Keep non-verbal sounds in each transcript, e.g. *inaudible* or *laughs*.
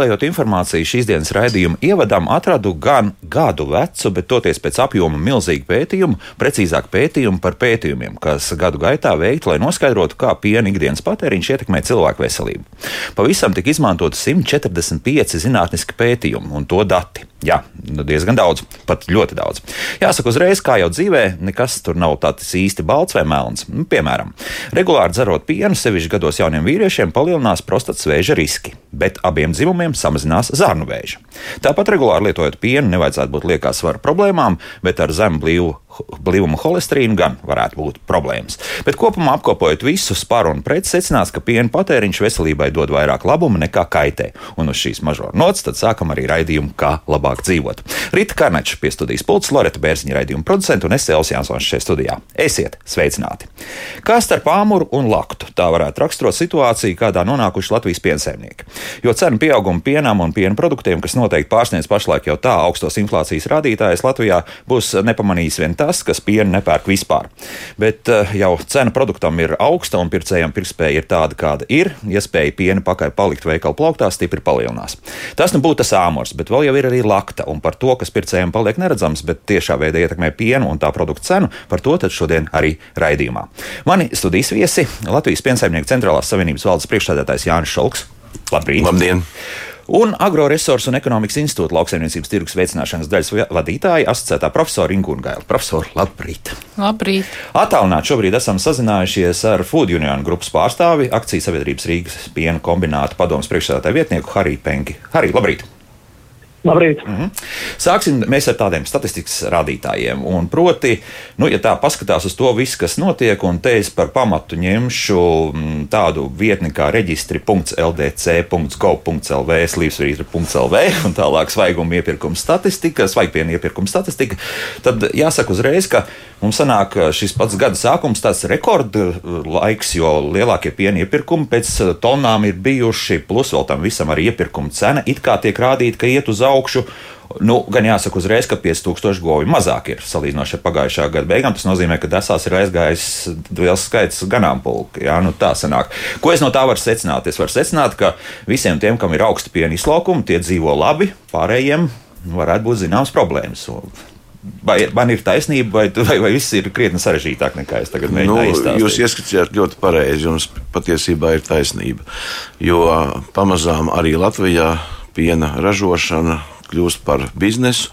Meklējot informāciju šīs dienas raidījuma ievadam, atradu gan gadu vecu, bet toties pēc apjoma milzīgu pētījumu, precīzāk pētījumu par pētījumiem, kas gadu gaitā veikti, lai noskaidrotu, kā piena ikdienas patēriņš ietekmē cilvēku veselību. Pavisam tika izmantoti 145 zinātniski pētījumi un to dati. Jā, nu diezgan daudz, pat ļoti daudz. Jāsaka, uzreiz, kā jau dzīvē, nekas tur nav tāds īsti balts vai melns. Nu, piemēram, regulāri dzerot pienu, sevišķi gados jauniem vīriešiem, palielinās prostatas vēža riski, bet abiem dzimumiem samazinās zarnu vēža. Tāpat regulāri lietojot pienu, nevajadzētu būt liekās svara problēmām, bet ar zemu blīvu blīvuma holesterīnu gan varētu būt problēmas. Bet kopumā apkopojot visus par un pret, secinās, ka piena patēriņš veselībai dod vairāk labuma nekā kaitē. Un uz šīs mažoras nots tad sākam arī raidījumu, kā labāk dzīvot. Rīta Karnača pie studijas pults, Loreta Bērziņa raidījuma producenta un es Elsijas Jansons šajā studijā. Esiet sveicināti! Kā starp āmuru un laktu tā varētu raksturot situāciju, kādā nonākuši Latvijas piensaimnieki. Jo cenu pieauguma pienam un piena produktiem, kas noteikti pārsniedz pašlaik jau tā augstos inflācijas rādītājus, Latvijā būs nepamanījis vien tas, kas pienu nepērk vispār. Bet uh, jau cena produktam ir augsta un pircējiem pirktspēja ir tāda, kāda ir. Iespēja piena pakai palikt veikalu plauktā stipri palielinās. Tas nu būtu tas āmurs, bet vēl jau ir arī lakta. Un par to, kas pircējiem paliek neredzams, bet tiešā veidā ietekmē pienu un tā produktu cenu, par to šodien arī raidījumā. Mani studijas viesi Latvijas Piensaimnieku centrālās savienības valdes priekšstādātājs Jānis Šalks. Labrīt! Labdien! Un Agroresursu un ekonomikas institūta lauksaimniecības tirgus veicināšanas daļas vadītāja, asociētā profesora Ingūna Gaila. Profesor, labrīt! Labrīt! Atālināt šobrīd esam sazinājušies ar Food Union grupas pārstāvi, akcijas sabiedrības Rīgas piena kombināta padomus priekšsēdētāju vietnieku Hariju Penki. Harī, labrīt! Labrīt. Mm -hmm. Sāksim ar tādiem statistikas rādītājiem. Un proti, nu, ja tā paskatās uz to visu, kas notiek, un te es par pamatu ņemšu mm, tādu vietni kā reģistri.ldc.gov.lv, slīpsvītra.lv un tālāk svaiguma iepirkuma statistika, svaigpienu iepirkuma statistika, tad jāsaka uzreiz, ka mums sanāk šis pats gada sākums tāds rekordlaiks, jo lielākie piena iepirkumi pēc tonām ir bijuši, plus vēl tam visam arī iepirkuma cena it kā tiek rādīta, ka iet uz augšu. Nu, gan jāsaka uzreiz, ka 5000 govju mazāk ir salīdzinoši ar pagājušā gada beigām. Tas nozīmē, ka desās ir aizgājis liels skaits ganāmpulka. Jā, nu tā sanāk. Ko es no tā varu secināt? Es varu secināt, ka visiem tiem, kam ir augsta piena izlaukuma, tie dzīvo labi, pārējiem varētu būt zināmas problēmas. Vai man ir taisnība, vai, vai, vai viss ir krietni sarežģītāk nekā es tagad mēģināju nu, izstāstīt? Jūs ieskatījāt ļoti pareizi, jums patiesībā ir taisnība. Jo pamazām arī Latvijā piena ražošana kļūst par biznesu.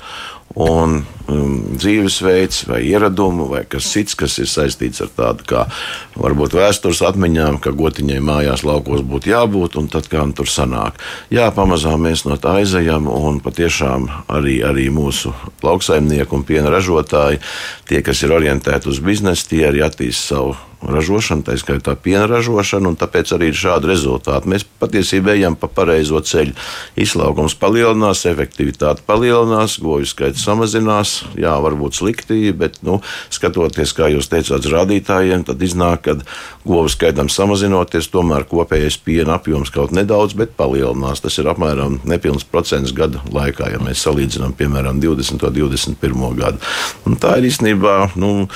Un um, dzīvesveids, vai ieradumu, vai kas cits, kas ir saistīts ar tādu kā varbūt vēstures atmiņām, ka gotiņai mājās laukos būtu jābūt, un tad kā nu tur sanāk. Jā, pamazām mēs no tā aizejam, un patiešām arī, arī mūsu lauksaimnieki un piena ražotāji, tie, kas ir orientēti uz biznesu, tie arī attīst savu ražošanu, tā skaitā piena ražošanu, un tāpēc arī ir šādi rezultāti. Mēs patiesībā ejam pa pareizo ceļu. Izslaugums palielinās, efektivitāte palielinās, goju skaits samazinās. Jā, varbūt slikti, bet nu, skatoties, kā jūs teicāt, rādītājiem, tad iznāk, ka govu skaitam samazinoties, tomēr kopējais piena apjoms kaut nedaudz, bet palielinās. Tas ir apmēram nepilns procents gada laikā, ja mēs salīdzinām, piemēram, 20. un 21. gadu. Un tā ir īstenībā. Nu,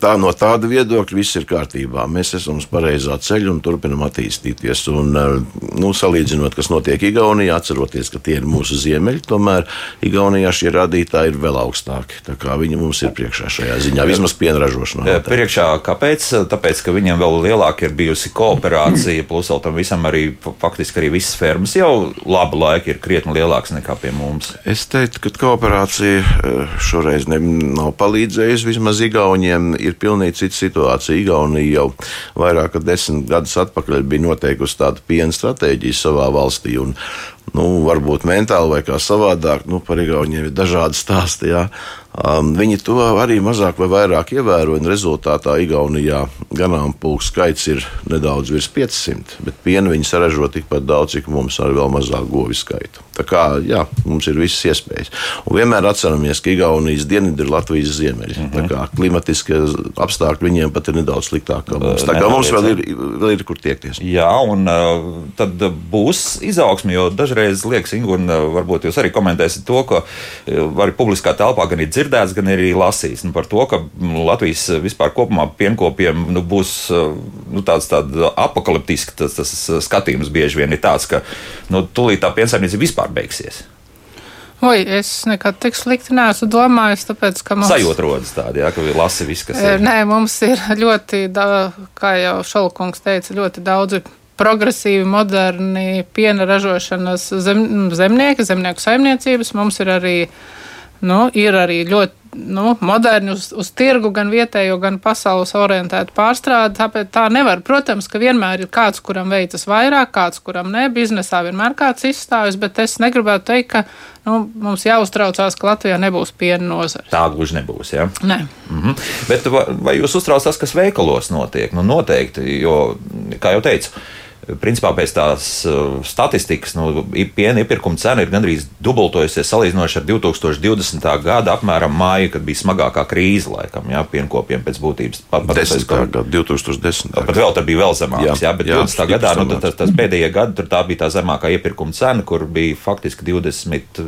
tā no tāda viedokļa viss ir kārtībā. Mēs esam uz pareizā ceļa un turpinam attīstīties. Un, eh, nu, salīdzinot, kas notiek Igaunijā, atceroties, ka tie ir mūsu ziemeļi, tomēr Igaunijā šie rādītāji ir vēl augstāki. Tā kā viņi mums ir priekšā šajā ziņā, vismaz piena ražošanā. Priekšā kāpēc? Tāpēc, ka viņiem vēl lielāka ir bijusi kooperācija, plus vēl tam visam arī faktiski arī visas fermas jau labu laiku ir krietni lielākas nekā pie mums. Es teiktu, ka kooperācija eh, šoreiz ne, nav palīdzējusi vismaz Igaunijai viņiem ir pilnīgi cita situācija. Igaunija jau vairāk kā desmit gadus atpakaļ bija noteikusi tādu piena stratēģiju savā valstī. Un, nu, varbūt mentāli vai kā savādāk, nu, par Igauniem ir dažādi stāsti. Jā. Um, viņi to arī mazāk vai vairāk ievēroja, un rezultātā Igaunijā ganāmpulku skaits ir nedaudz virs 500, bet piena viņi saražo tikpat daudz, cik mums ar vēl mazāk govi skaitu. Tā kā jā, mums ir visas iespējas. Un vienmēr atceramies, ka Igaunijas dienvidi ir Latvijas ziemeļi. Mm -hmm. Tā kā klimatiskie apstākļi viņiem pat ir nedaudz sliktāki. Tā kā mums vēl ir, vēl ir kur tiekties. Jā, un uh, tad būs izaugsme, jo dažreiz kādreiz liekas, Ingūna, varbūt jūs arī komentēsiet to, ka arī publiskā telpā gan ir dzirdēts, gan arī lasīts nu, par to, ka Latvijas vispār kopumā pienkopiem nu, būs nu, tāds tād apakaliptisks tas, tas skatījums bieži vien ir tāds, ka nu, tūlīt tā piensaimniecība vispār beigsies. Oi, es nekad tik slikti neesmu domājis, tāpēc, ka mums... Sajūta rodas tāda, jā, ka ir lasi viss, kas ir. Nē, mums ir ļoti, da, kā jau Šalkungs teica, ļoti daudzi progresīvi, moderni piena ražošanas zem, zemnieki, zemnieku saimniecības. Mums ir arī, nu, ir arī ļoti nu, moderni uz, uz tirgu, gan vietējo, gan pasaules orientētu pārstrādi. Tāpēc tā nevar. Protams, ka vienmēr ir kāds, kuram veicas vairāk, kāds, kuram ne. Biznesā vienmēr kāds izstāvis, bet es negribētu teikt, ka nu, mums jāuztraucās, ka Latvijā nebūs piena nozara. Tā gluži nebūs. Ja? Nē. Mm -hmm. Bet vai, vai jūs uztrauc tas, kas veikalos notiek? Nu, noteikti, jo, kā jau teicu, Principā pēc tās uh, statistikas nu, piena iepirkuma cena ir gandrīz dubultojusies salīdzinoši ar 2020. gada apmēram māju, kad bija smagākā krīze laikam, jā, pienkopiem pēc būtības. Pat, pat, 10. gada, 2010. Pat vēl tad bija vēl zemāks, jā, jā bet jā, 20. gadā, nu, tas, tas pēdējie gadi, tur tā bija tā zemākā iepirkuma cena, kur bija faktiski 20,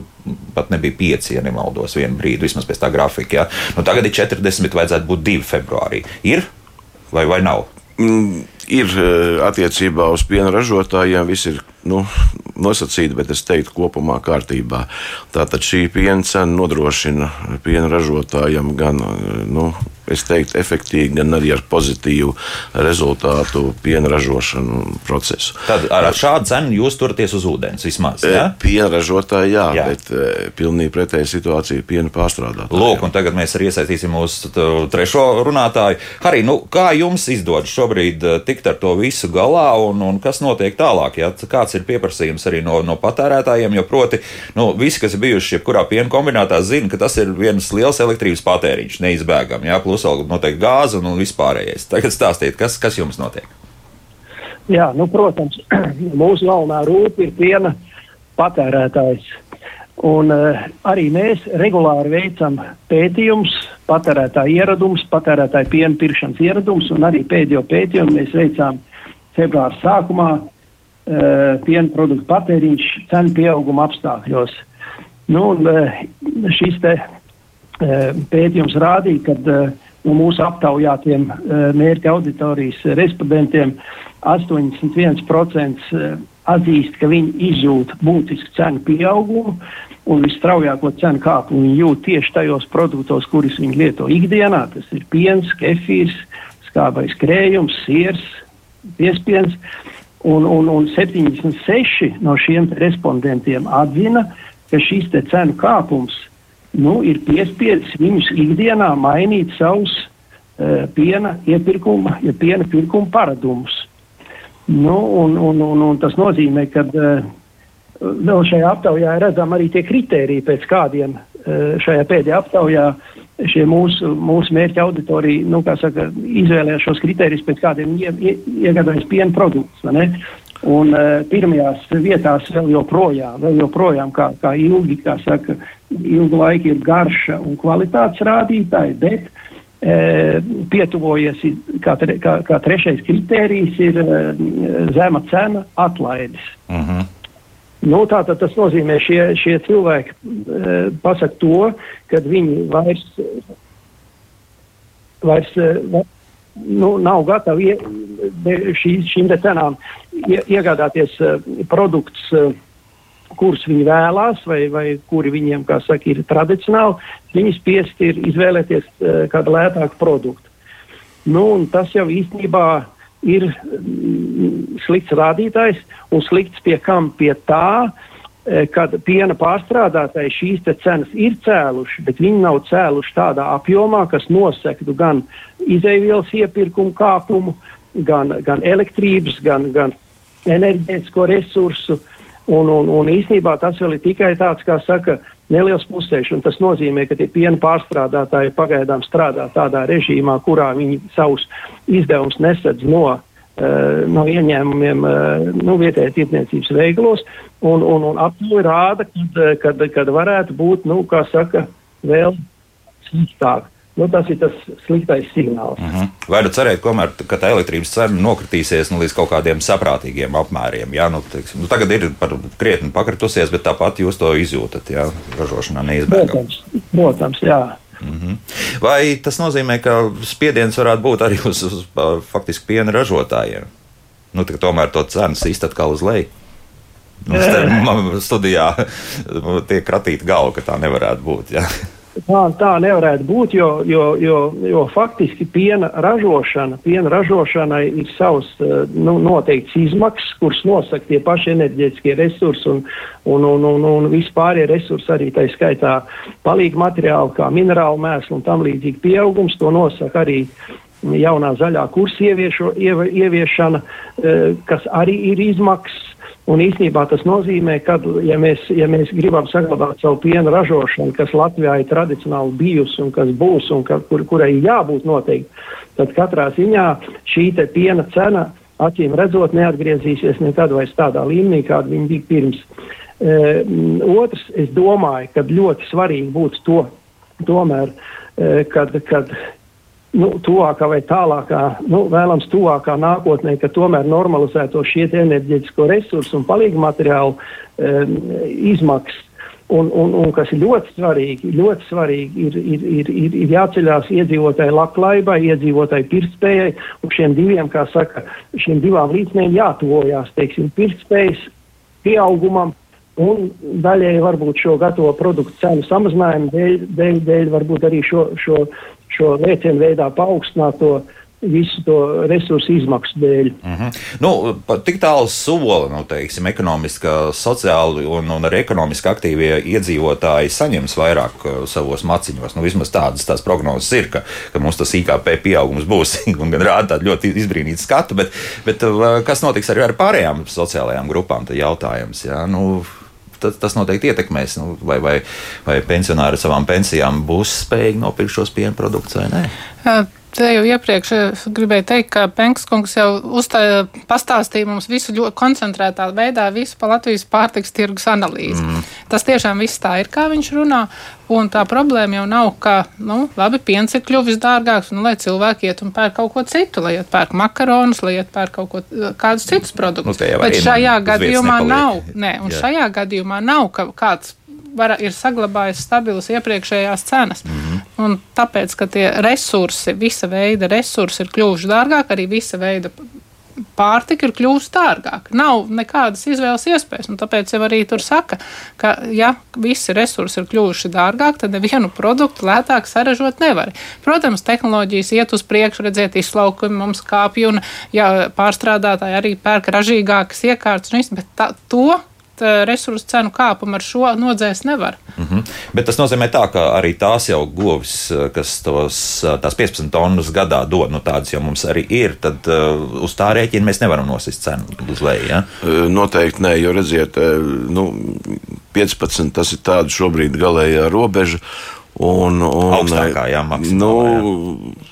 pat nebija 5, ja nemaldos, vienu brīdi, vismaz pēc tā grafika, jā. Nu, tagad ir 40, vajadzētu būt 2 februārī. Ir vai, vai nav? Mm, ir eh, attiecībā uz piena ražotājiem, viss ir nu, nosacīti, bet es teiktu, kopumā kārtībā. Tātad šī piena cena nodrošina piena ražotājiem gan nu, es teiktu, efektīvi, gan arī ar pozitīvu rezultātu piena ražošanu procesu. Tad ar šādu cenu jūs turaties uz ūdens vismaz? Ja? E, piena ražotāji, jā, jā. bet e, pilnīgi pretēja situācija piena pārstrādātājiem. Lūk, un tagad mēs arī iesaistīsim mūsu trešo runātāju. Harī, nu, kā jums izdodas šobrīd e, tikt ar to visu galā un, un kas notiek tālāk? Ja? Kāds ir pieprasījums arī no, no patērētājiem? Jo proti, nu, visi, kas ir bijuši jebkurā piena kombinātā, zina, ka tas ir viens liels elektrības patēriņš neizbēgami. Ja? Plus vēl noteikti gāze un vispārējais. Tagad stāstiet, kas, kas jums notiek? Jā, nu, protams, *clears throat* mūsu galvenā rūpa ir piena patērētājs. Un, uh, arī mēs regulāri veicam pētījumus, patērētāju ieradumus, patērētāju piena pirkšanas ieradumus, un arī pēdējo pētījumu mēs veicām februāra sākumā uh, piena produktu patēriņš cenu pieauguma apstākļos. Nu, un, uh, šis te, uh, pētījums rādīja, ka uh, no mūsu aptaujātiem eh, mērķa auditorijas respondentiem 81% eh, atzīst, ka viņi izjūt būtisku cenu pieaugumu un visstraujāko cenu kāpumu viņi jūt tieši tajos produktos, kurus viņi lieto ikdienā. Tas ir piens, kefīrs, skābais krējums, siers, piespiens. Un, un, un 76 no šiem respondentiem atzina, ka šīs cenu kāpums nu, ir piespiedzis viņus ikdienā mainīt savus uh, piena iepirkuma, ja piena pirkuma paradumus. Nu, un, un, un, un tas nozīmē, ka uh, vēl šajā aptaujā redzam arī tie kriteriji, pēc kādiem uh, šajā pēdējā aptaujā šie mūsu, mūsu mērķa auditorija, nu, saka, izvēlējās šos kriterijus, pēc kādiem ie, ie, iegādājas piena produktus. Un uh, pirmajās vietās vēl joprojām, vēl joprojām kā, kā ilgi, kā saka, ilgu laiku ir garša un kvalitātes rādītāji, bet uh, pietuvojies, kā, tre, kā, kā trešais kritērijs ir uh, zema cena atlaides. Uh mhm. -huh. Nu, tātad tas nozīmē, šie, šie cilvēki uh, pasaka to, ka viņi vairs, vairs uh, nu, nav gatavi šī, šīm cenām ie, iegādāties uh, produktus, uh, kurus viņi vēlās, vai, vai kuri viņiem, kā saka, ir tradicionāli. Viņi spiest ir izvēlēties uh, kādu lētāku produktu. Nu, tas jau īstenībā ir mm, slikts rādītājs un slikts pie kam? Pie tā, Eh, kad piena pārstrādātāji šīs cenas ir cēluši, bet viņi nav cēluši tādā apjomā, kas nosektu gan izaivielas iepirkumu kāpumu, gan, gan elektrības, gan, gan enerģētisko resursu. Un, un, un īsnībā tas vēl ir tikai tāds, kā saka, neliels pusēšs. Tas nozīmē, ka tie piena pārstrādātāji pagaidām strādā tādā režīmā, kurā viņi savus izdevumus nesadz no Eh, no ieņēmumiem eh, nu, vietējā tirdzniecības veiklos, un, un, un aptuveni rāda, kad, kad, kad varētu būt, nu, kā saka, vēl sliktāk. Nu, tas ir tas sliktais signāls. Mm -hmm. Vai nu cerēt, komēr, ka tā elektrības cena nokritīsies nu, līdz kaut kādiem saprātīgiem apmēriem? Jā, nu, teiksim, nu, tagad ir par krietni pakritusies, bet tāpat jūs to izjūtat, jā, ražošanā neizbēgami. Protams, protams, jā. Mm -hmm. Vai tas nozīmē, ka spiediens varētu būt arī uz, uz faktiski piena ražotājiem? Nu, tomēr to cenas īstenībā atkal uz leju. Mums *laughs* te *laughs* studijā tiek kratīta galva, ka tā nevarētu būt. Jā. Tā, tā nevarētu būt, jo, jo, jo, jo faktiski piena ražošana, piena ražošanai ir savs nu, noteikts izmaksas, kuras nosaka tie paši enerģētiskie resursi un, un, un, un, un vispārējie resursi, arī tā skaitā palīgi materiāli, kā minerālu mēslu un tam līdzīgi pieaugums, to nosaka arī jaunā zaļā kursa ieviešo, iev, ieviešana, kas arī ir izmaksas. Un īsnībā tas nozīmē, ka, ja mēs, ja mēs gribam saglabāt savu piena ražošanu, kas Latvijā ir tradicionāli bijusi un kas būs un ka, kur, kurai jābūt noteikti, tad katrā ziņā šī piena cena acīm redzot neatgriezīsies nekad vairs tādā līmenī, kāda viņa bija pirms. E, otrs, es domāju, ka ļoti svarīgi būtu to tomēr, e, kad, kad nu, tuvākā vai tālākā, nu, vēlams, tuvākā nākotnē, ka tomēr normalizēto šie enerģētisko resursu un palīgu materiālu um, izmaksas. Un, un, un kas ir ļoti svarīgi, ļoti svarīgi ir, ir, ir, ir, ir jāceļās iedzīvotāju labklājībai, iedzīvotāju pirktspējai, un šiem diviem, kā saka, šiem divām līdzmēm jātuvojās, teiksim, pirktspējas pieaugumam, un daļēji varbūt šo gatavo produktu cenu samazinājumu dēļ, dēļ, dēļ varbūt arī šo, šo šo lēcienu veidā paaugstināto visu to resursu izmaksu dēļ. Mm -hmm. nu, tik tālu soli, nu, teiksim, ekonomiski, sociāli un, un arī ekonomiski aktīvie iedzīvotāji saņems vairāk uh, savos maciņos. Nu, vismaz tādas tās prognozes ir, ka, ka mums tas IKP pieaugums būs *laughs* un gan rāda tādu ļoti izbrīnītu skatu, bet, bet uh, kas notiks arī ar pārējām sociālajām grupām, tad jautājums. Jā, nu, tas, tas noteikti ietekmēs. Nu, vai, vai, vai pensionāri savām pensijām būs spējīgi nopirkt šos piena produktus vai nē? Te jau iepriekš gribēju teikt, ka Penkskungs jau uzstāja, pastāstīja mums visu ļoti koncentrētā veidā, visu pa Latvijas pārtiks tirgus analīzi. Mm. Tas tiešām viss tā ir, kā viņš runā, un tā problēma jau nav, ka, nu, labi, piens ir kļuvis dārgāks, nu, lai cilvēki iet un pērk kaut ko citu, lai iet pērk makaronus, lai iet pērk kaut ko, kādus citus produktus. Nu, Bet šajā gadījumā nav, nē, un Jā. šajā gadījumā nav, ka kāds var, ir saglabājis stabilas iepriekšējās cenas. Mm -hmm. Un tāpēc, ka tie resursi, visa veida resursi ir kļuvuši dārgāki, arī visa veida pārtika ir kļuvusi dārgāka. Nav nekādas izvēles iespējas. Tāpēc jau arī tur saka, ka, ja visi resursi ir kļuvuši dārgāki, tad nevienu produktu lētāk saražot nevar. Protams, tehnoloģijas iet uz priekšu, redzēt, izlaukumi mums kāpj, un ja, pārstrādātāji arī pērk ražīgākas iekārtas, bet tā, to Eh, resursu cenu kāpumu ar šo nodzēs nevar. Mm -hmm. Bet tas nozīmē tā, ka arī tās jau govis, eh, kas tos, eh, tās 15 tonnas gadā dod, nu tādas jau mums arī ir, tad uh, uz tā rēķina mēs nevaram nosist cenu uz leju. Ja? Noteikti nē, jo redziet, nu, 15 tas ir tāda šobrīd galējā robeža. Un, un, Augstākā, jā, maksimālā. Nu, jā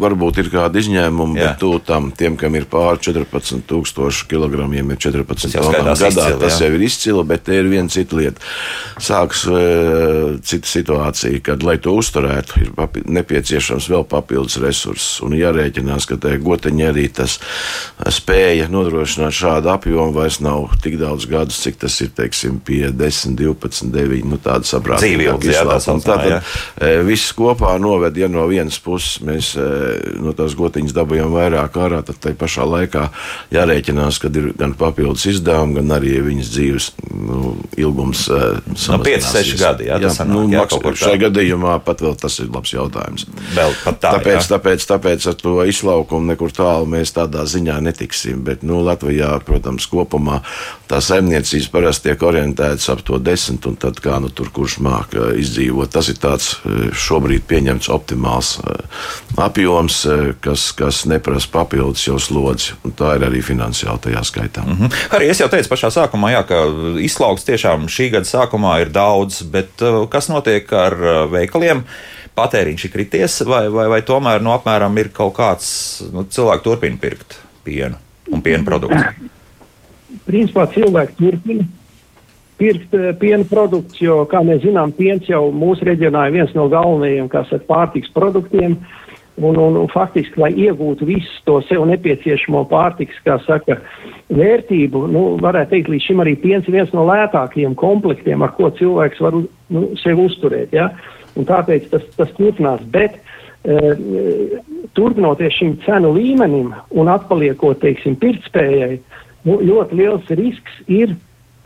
varbūt ir kādi izņēmumi, jā. bet tu tam, tiem, kam ir pāri 14,000 kg, ir 14 tonām gadā, izcili, tas jā. jau ir izcili, bet te ir viena cita lieta. Sāks uh, cita situācija, kad, lai to uzturētu, ir papi, nepieciešams vēl papildus resursus. Un jārēķinās, ka tai goteņi arī tas spēja nodrošināt šādu apjomu vairs nav tik daudz gadus, cik tas ir, teiksim, pie 10, 12, 9, nu tāda saprātīga izslēguma. Tātad viss kopā noved, ja no vienas puses mēs no tās gotiņas dabūjām vairāk ārā, tad tai pašā laikā jārēķinās, ka ir gan papildus izdevumi, gan arī viņas dzīves nu, ilgums. No 5-6 gadi, jā, jā, sanāk, nu, jā, šajā gadījumā pat vēl tas ir labs jautājums. Vēl pat tā, tāpēc, jā. tāpēc, tāpēc ar to izlaukumu nekur tālu mēs tādā ziņā netiksim, bet nu, Latvijā, protams, kopumā tā saimniecības parasti tiek orientētas ap to desmit, un tad kā nu tur kurš māk izdzīvot. Tas ir tāds šobrīd pieņemts optimāls apjoms apjoms, eh, kas, kas neprasa papildus jau slodzi. Tā ir arī finansiāli tajā skaitā. Mm -hmm. Arī es jau teicu pašā sākumā, jā, ka izslauks tiešām šī gada sākumā ir daudz, bet uh, kas notiek ar uh, veikaliem? Patēriņš ir krities, vai, vai, vai tomēr no nu, apmēram ir kaut kāds nu, cilvēks turpina pirkt pienu un piena produktus? Principā cilvēki turpina pirkt uh, piena produktus, jo, kā mēs zinām, piens jau mūsu reģionā ir viens no galvenajiem, kas ir pārtiks produktiem. Un, un, un faktiski, lai iegūtu visu to sev nepieciešamo pārtiks, kā saka, vērtību, nu, varētu teikt, līdz šim arī piens ir viens no lētākajiem komplektiem, ar ko cilvēks var nu, sevi uzturēt. Ja? Un tāpēc tas, tas turpinās. Bet uh, turpinoties šim cenu līmenim un atpaliekot, teiksim, pirktspējai, nu, ļoti liels risks ir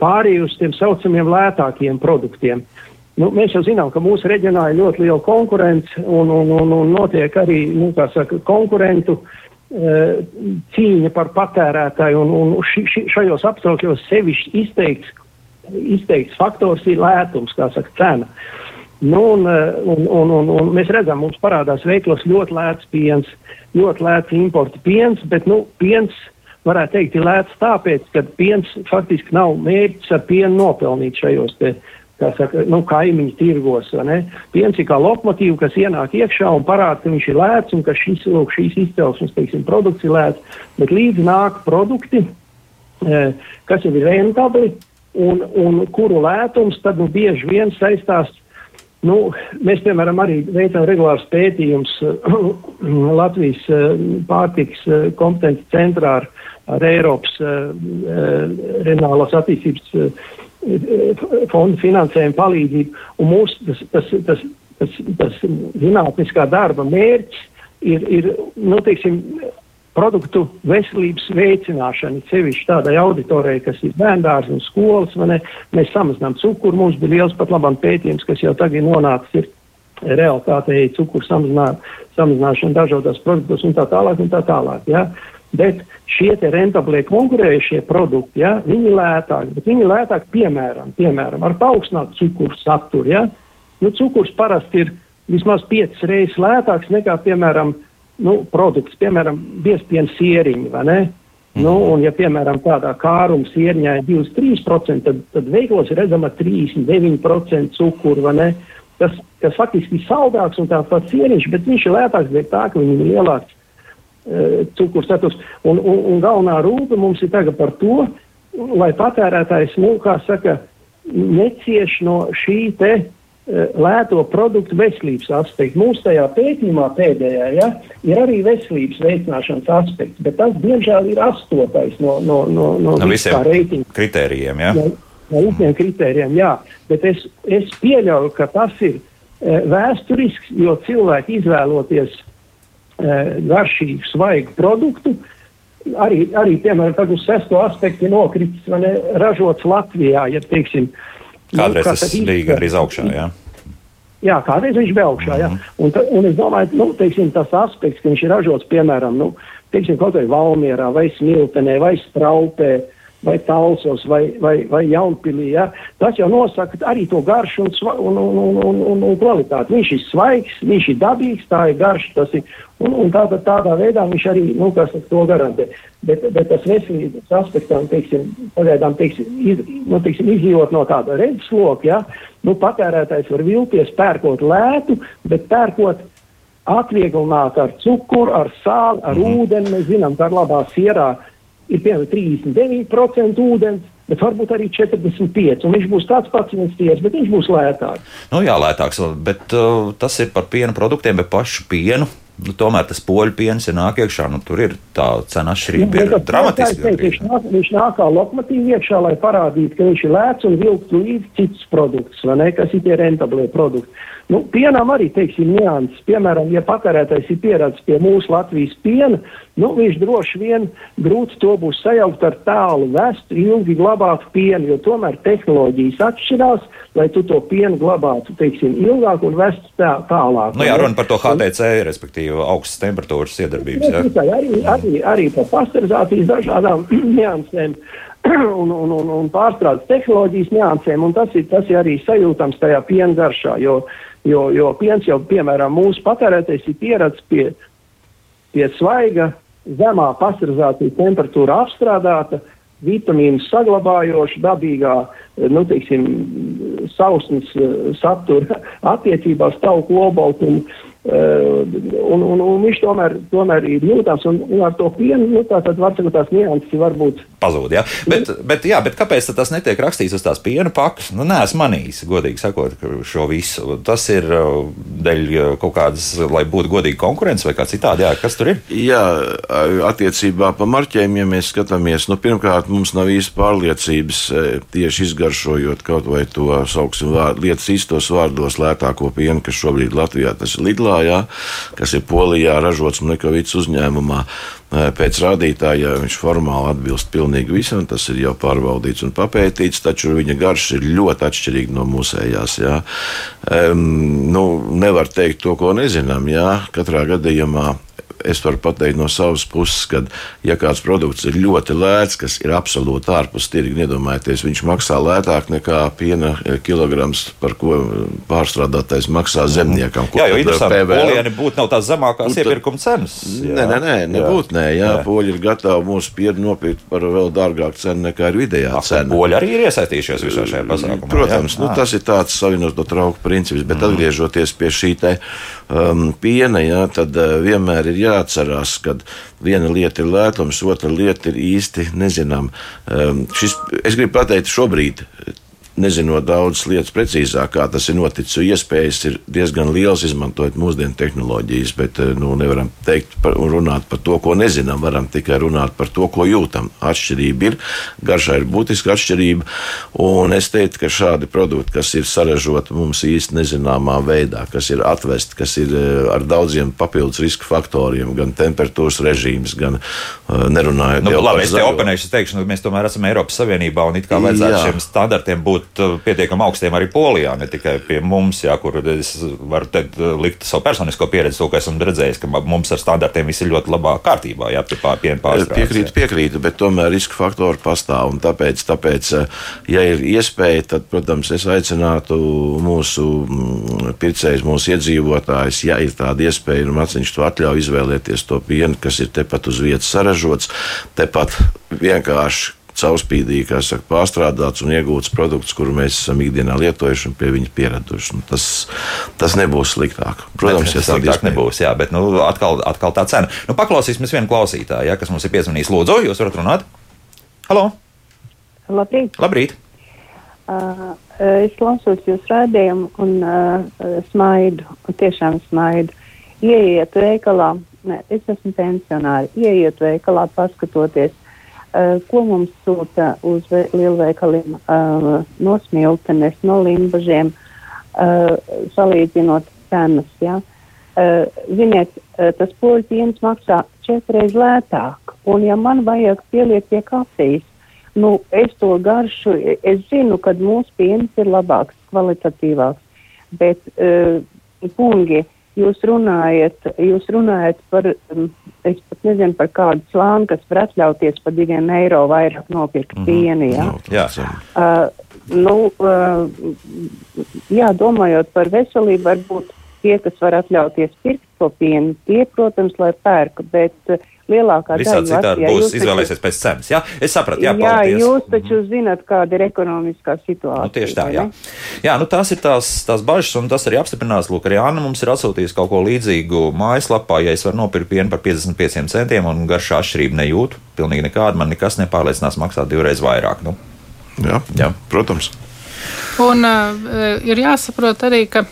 pārējai uz tiem saucamiem lētākiem produktiem. Nu, mēs jau zinām, ka mūsu reģionā ir ļoti liela konkurence un, un, un, un notiek arī nu, saka, konkurentu e, cīņa par patērētāju. Un, un ši, ši, šajos apstākļos sevišķi izteikts, izteikts faktors ir lētums, kā saka, cena. Nu, un, e, un, un, un, un mēs redzam, mums parādās veiklos ļoti lēts piens, ļoti lēts importa piens, bet nu, piens varētu teikt, ir lēts tāpēc, ka piens faktiski nav mērķis ar pienu nopelnīt šajos te kā saka, nu, kaimiņu tirgos. Piens ir kā lokomotīva, kas ienāk iekšā un parāda, ka viņš ir lēts un ka šis, lūk, šīs izcelsmes, teiksim, produkts ir lēts, bet līdz nāk produkti, e, kas jau ir rentabli un, un kuru lētums tad nu, bieži vien saistās. Nu, mēs, piemēram, arī veicam regulārus pētījumus *clears throat* Latvijas e, pārtiks kompetenci centrā ar, ar Eiropas reģionālās attīstības fondu finansējumu palīdzību. Un mūsu tas, tas, tas, tas, tas zinātniskā darba mērķis ir, ir nu, teiksim, produktu veselības veicināšana, sevišķi tādai auditorijai, kas ir bērndārs un skolas, ne, mēs samazinām cukuru, mums bija liels pat labam pētījums, kas jau tagad nonācis ir realitātei cukuru samazinā, samazināšana dažādos produktos un tā tālāk un tā tālāk. Ja? Bet šie rentablie konkurējušie produkti, ja, viņi ir lētāki, bet viņi ir lētāki piemēram, piemēram ar paaugstinātu cukuru saturu. Ja. Nu, cukurs parasti ir vismaz piecas reizes lētāks nekā, piemēram, nu, produkts, piemēram, biezpiena sieriņi? Mm. Nu, un, ja, piemēram, tādā kāruma sieriņā ir 23%, tad, tad veiklos ir redzama 39% cukuru, vai ne? Tas, kas faktiski ir saldāks un tāds pats sieriņš, bet viņš ir lētāks, bet tā, ka viņam ir lielāks E, cukurs saturs. Un, un, un galvenā rūpe mums ir tagad par to, lai patērētājs, nu, kā saka, necieš no šī te e, lēto produktu veselības aspekta. Mūsu tajā pētījumā pēdējā ja, ir arī veselības veicināšanas aspekts, bet tas, diemžēl, ir astotais no, no, no, no, no visiem reitingu kritērijiem. Ja? No, no visiem kritērijiem, jā. Bet es, es pieļauju, ka tas ir e, vēsturisks, jo cilvēki izvēloties Eh, garšīgu, svaigu produktu. Arī, arī piemēram, tad uz sesto aspektu nokritis ne, ražots Latvijā, ja teiksim. Nu, kādreiz nu, tas bija gandrīz augšā, jā. Jā, kādreiz viņš bija augšā, jā. Mm -hmm. un, ta, un es domāju, nu, teiksim, tas aspekts, ka viņš ir ražots, piemēram, nu, teiksim, kaut vai Valmierā, vai Smiltenē, vai Straupē, uh, vai Talsos, vai, vai, vai Jaunpilī. Ja? Tas jau nosaka arī to garšu un, un, un, un, un, un kvalitāti. Viņš ir svaigs, viņš ir dabīgs, tā ir garš, tas ir, un, un tādā, tādā veidā viņš arī, nu, kas to garantē. Bet, bet tas veselības aspektam, teiksim, pagaidām, teiksim, iz, nu, teiksim, izjūt no tāda redzesloka, ja? nu, patērētājs var vilties pērkot lētu, bet pērkot atvieglināt ar cukuru, ar sāli, ar mm -hmm. ūdeni. Mēs zinām, ka ar labā sierā ir piemēram 39% ūdens, bet varbūt arī 45%. Un viņš būs tāds pats investīcijas, bet viņš būs lētāks. Nu, jā, lētāks, bet uh, tas ir par piena produktiem, bet pašu pienu. Nu, tomēr tas poļu piens ir nāk iekšā. Nu, tur ir tā cena atšķirība. Nu, dramatiski. Teikt, viņš, nāk, viņš nāk kā lokomotīva iekšā, lai parādītu, ka viņš ir lēts un vilktu līdzi citus produktus, ne, kas ir tie rentablie produkti. Nu, pienām arī, teiksim, nianses. Piemēram, ja patērētājs ir pieredzējis pie mūsu Latvijas piena, nu, viņš droši vien grūti to būs sajaukt ar tālu vestu, ilgi glabātu pienu, jo tomēr tehnoloģijas atšķirās, lai tu to pienu glabātu, teiksim, ilgāk un vestu tā, tālāk. Nu jā, runa par to HTC, respektīvi augstas temperatūras iedarbības. Jā, jā. Arī, arī, arī par pasterizācijas dažādām *clears throat* niansēm. *clears throat* Un, un, un, un pārstrādes tehnoloģijas niansēm, un tas ir, tas ir arī sajūtams tajā piena garšā, jo Jo, jo piens jau, piemēram, mūsu patērētais ir pieredzējis pie, pie svaiga, zemā pasteurizācijas temperatūra apstrādāta, vitamīnu saglabājoša, dabīgā, nu, teiksim, sausnes eh, satura *laughs* attiecībā uz tauku obaltumu. Uh, un, un, un viņš tomēr, tomēr ir jūtams, un, un ar to pienu, nu, tā var sakot, tās nianses varbūt. Pazūd, jā. Bet, bet, jā, bet kāpēc tas netiek rakstīts uz tās piena pakas? Nu, nē, esmu manījis, godīgi sakot, šo visu. Tas ir uh, dēļ uh, kaut kādas, lai būtu godīga konkurence vai kā citādi, jā, kas tur ir? Jā, attiecībā pa marķēm, ja mēs skatāmies, nu, pirmkārt, mums nav īsti pārliecības tieši izgaršojot kaut vai to, sauksim, vārdu, lietas īstos vārdos lētāko pienu, kas šobrīd Latvijā tas ir Lidlā jā, kas ir Polijā ražots Mlekovīts uzņēmumā. Pēc rādītāja viņš formāli atbilst pilnīgi visam, tas ir jau pārbaudīts un papētīts, taču viņa garša ir ļoti atšķirīga no mūsējās. Jā. Um, nu, nevar teikt to, ko nezinām. Jā. Katrā gadījumā es varu pateikt no savas puses, ka, ja kāds produkts ir ļoti lēts, kas ir absolūti ārpus tirga, iedomājieties, viņš maksā lētāk nekā piena kilograms, par ko pārstrādātais maksā zemniekam. Jā, jo interesanti, ka polieni būtu nav tās zemākās iepirkuma cenas. Nē, nē, nē, nebūtu, nē, jā, jā. poļi ir gatavi mūsu pienu nopirkt par vēl dārgāku cenu nekā ir vidējā Ak, cena. Poļi arī ir iesaistījušies visā šajā pasākumā. Protams, jā. nu, tas ir tāds savienoto trauku princips, bet mm. atgriežoties pie šī te um, piena, jā, tad uh, vienmēr ir jāatcerās, ka viena lieta ir lētums, otra lieta ir īsti nezinām. Um, šis, es gribu pateikt, šobrīd nezinot daudzas lietas precīzāk, kā tas ir noticis. Iespējas ir diezgan liels, izmantojot mūsdienu tehnoloģijas, bet eh, nu, nevaram teikt par, un runāt par to, ko nezinām. Varam tikai runāt par to, ko jūtam. Atšķirība ir, garšā ir būtiska atšķirība. Un es teiktu, ka šādi produkti, kas ir sarežoti mums īsti nezināmā veidā, kas ir atvesti, kas ir eh, ar daudziem papildus riska faktoriem, gan temperatūras režīms, gan uh, nerunājot nu, labi, par zaļo. Es teikšu, ka mēs tomēr esam Eiropas Savienībā un it kā vajadzētu Jā. šiem standartiem būt būt uh, pietiekami augstiem arī Polijā, ne tikai pie mums, jā, kur es varu uh, likt savu personisko pieredzi, to, ka esmu redzējis, ka mums ar standartiem viss ir ļoti labā kārtībā, jā, pie piena pārstrādes. Piekrītu, piekrītu, bet tomēr riska faktori pastāv, tāpēc, tāpēc, ja ir iespēja, tad, protams, es aicinātu mūsu mm, pircējus, mūsu iedzīvotājus, ja ir tāda iespēja, un maciņš to atļauj izvēlēties to pienu, kas ir tepat uz vietas saražots, tepat vienkārši caurspīdīgi, kā saka, pārstrādāts un iegūts produkts, kuru mēs esam ikdienā lietojuši un pie viņa pieraduši. Nu, tas, tas nebūs sliktāk. Protams, tas sliktāk nebūs, jā, bet nu, atkal, atkal tā cena. Nu, paklausīsimies vienu klausītāju, ja, kas mums ir piezvanījis. Lūdzu, jūs varat runāt? Halo! Labrīt! Labrīt. Uh, es klausos jūs rādījumu un uh, smaidu, un tiešām smaidu. Ieiet veikalā, ne, es esmu pensionāri, ieiet veikalā, paskatoties, ko mums sūta uz lielveikaliem uh, no smiltenes, no limbažiem, uh, salīdzinot cenas. Ja? Ziniet, tas poļu piens maksā četreiz lētāk, un ja man vajag pieliekt pie kafijas, nu, es to garšu, es zinu, ka mūsu piens ir labāks, kvalitatīvāks, bet, kungi, jūs runājat, jūs runājat par, um, es pat nezinu par kādu slāni, kas var atļauties par diviem eiro vairāk nopirkt mm -hmm. pienu. Ja? No, jā, uh, nu, uh, jā, domājot par veselību, varbūt tie, kas var atļauties pirkt to pienu, tie, protams, lai pērka, bet uh, lielākā Visā daļa citādi būs izvēlēsies pēc cenas. Jā, es sapratu, jā, jā paldies. jūs taču mhm. zinat, kāda ir ekonomiskā situācija. Nu, tieši tā, jā. Jā, nu tās ir tās, tās bažas, un tas arī apstiprinās. Lūk, arī Anna mums ir atsūtījusi kaut ko līdzīgu mājaslapā, ja es varu nopirkt pienu par 55 centiem un garšā atšķirību nejūtu. Pilnīgi nekāda, man nekas nepārliecinās maksāt divreiz vairāk. Nu. Jā, jā, protams. Un uh, ir jāsaprot arī, ka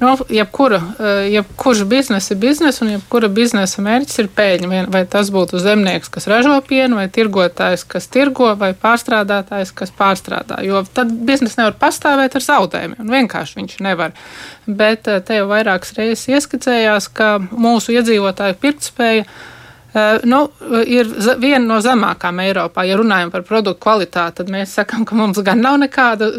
Nu, jebkura, eh, jebkurš biznesa ir biznesa, un jebkura biznesa mērķis ir pēļņa. Vai tas būtu zemnieks, kas ražo pienu, vai tirgotājs, kas tirgo, vai pārstrādātājs, kas pārstrādā. Jo tad biznesa nevar pastāvēt ar zaudējumiem. Vienkārši viņš nevar. Bet eh, te jau vairākas reizes ieskicējās, ka mūsu iedzīvotāju pirktspēja ir nu, ir viena no zemākām Eiropā. Ja runājam par produktu kvalitāti, tad mēs sakām, ka mums gan nav nekāda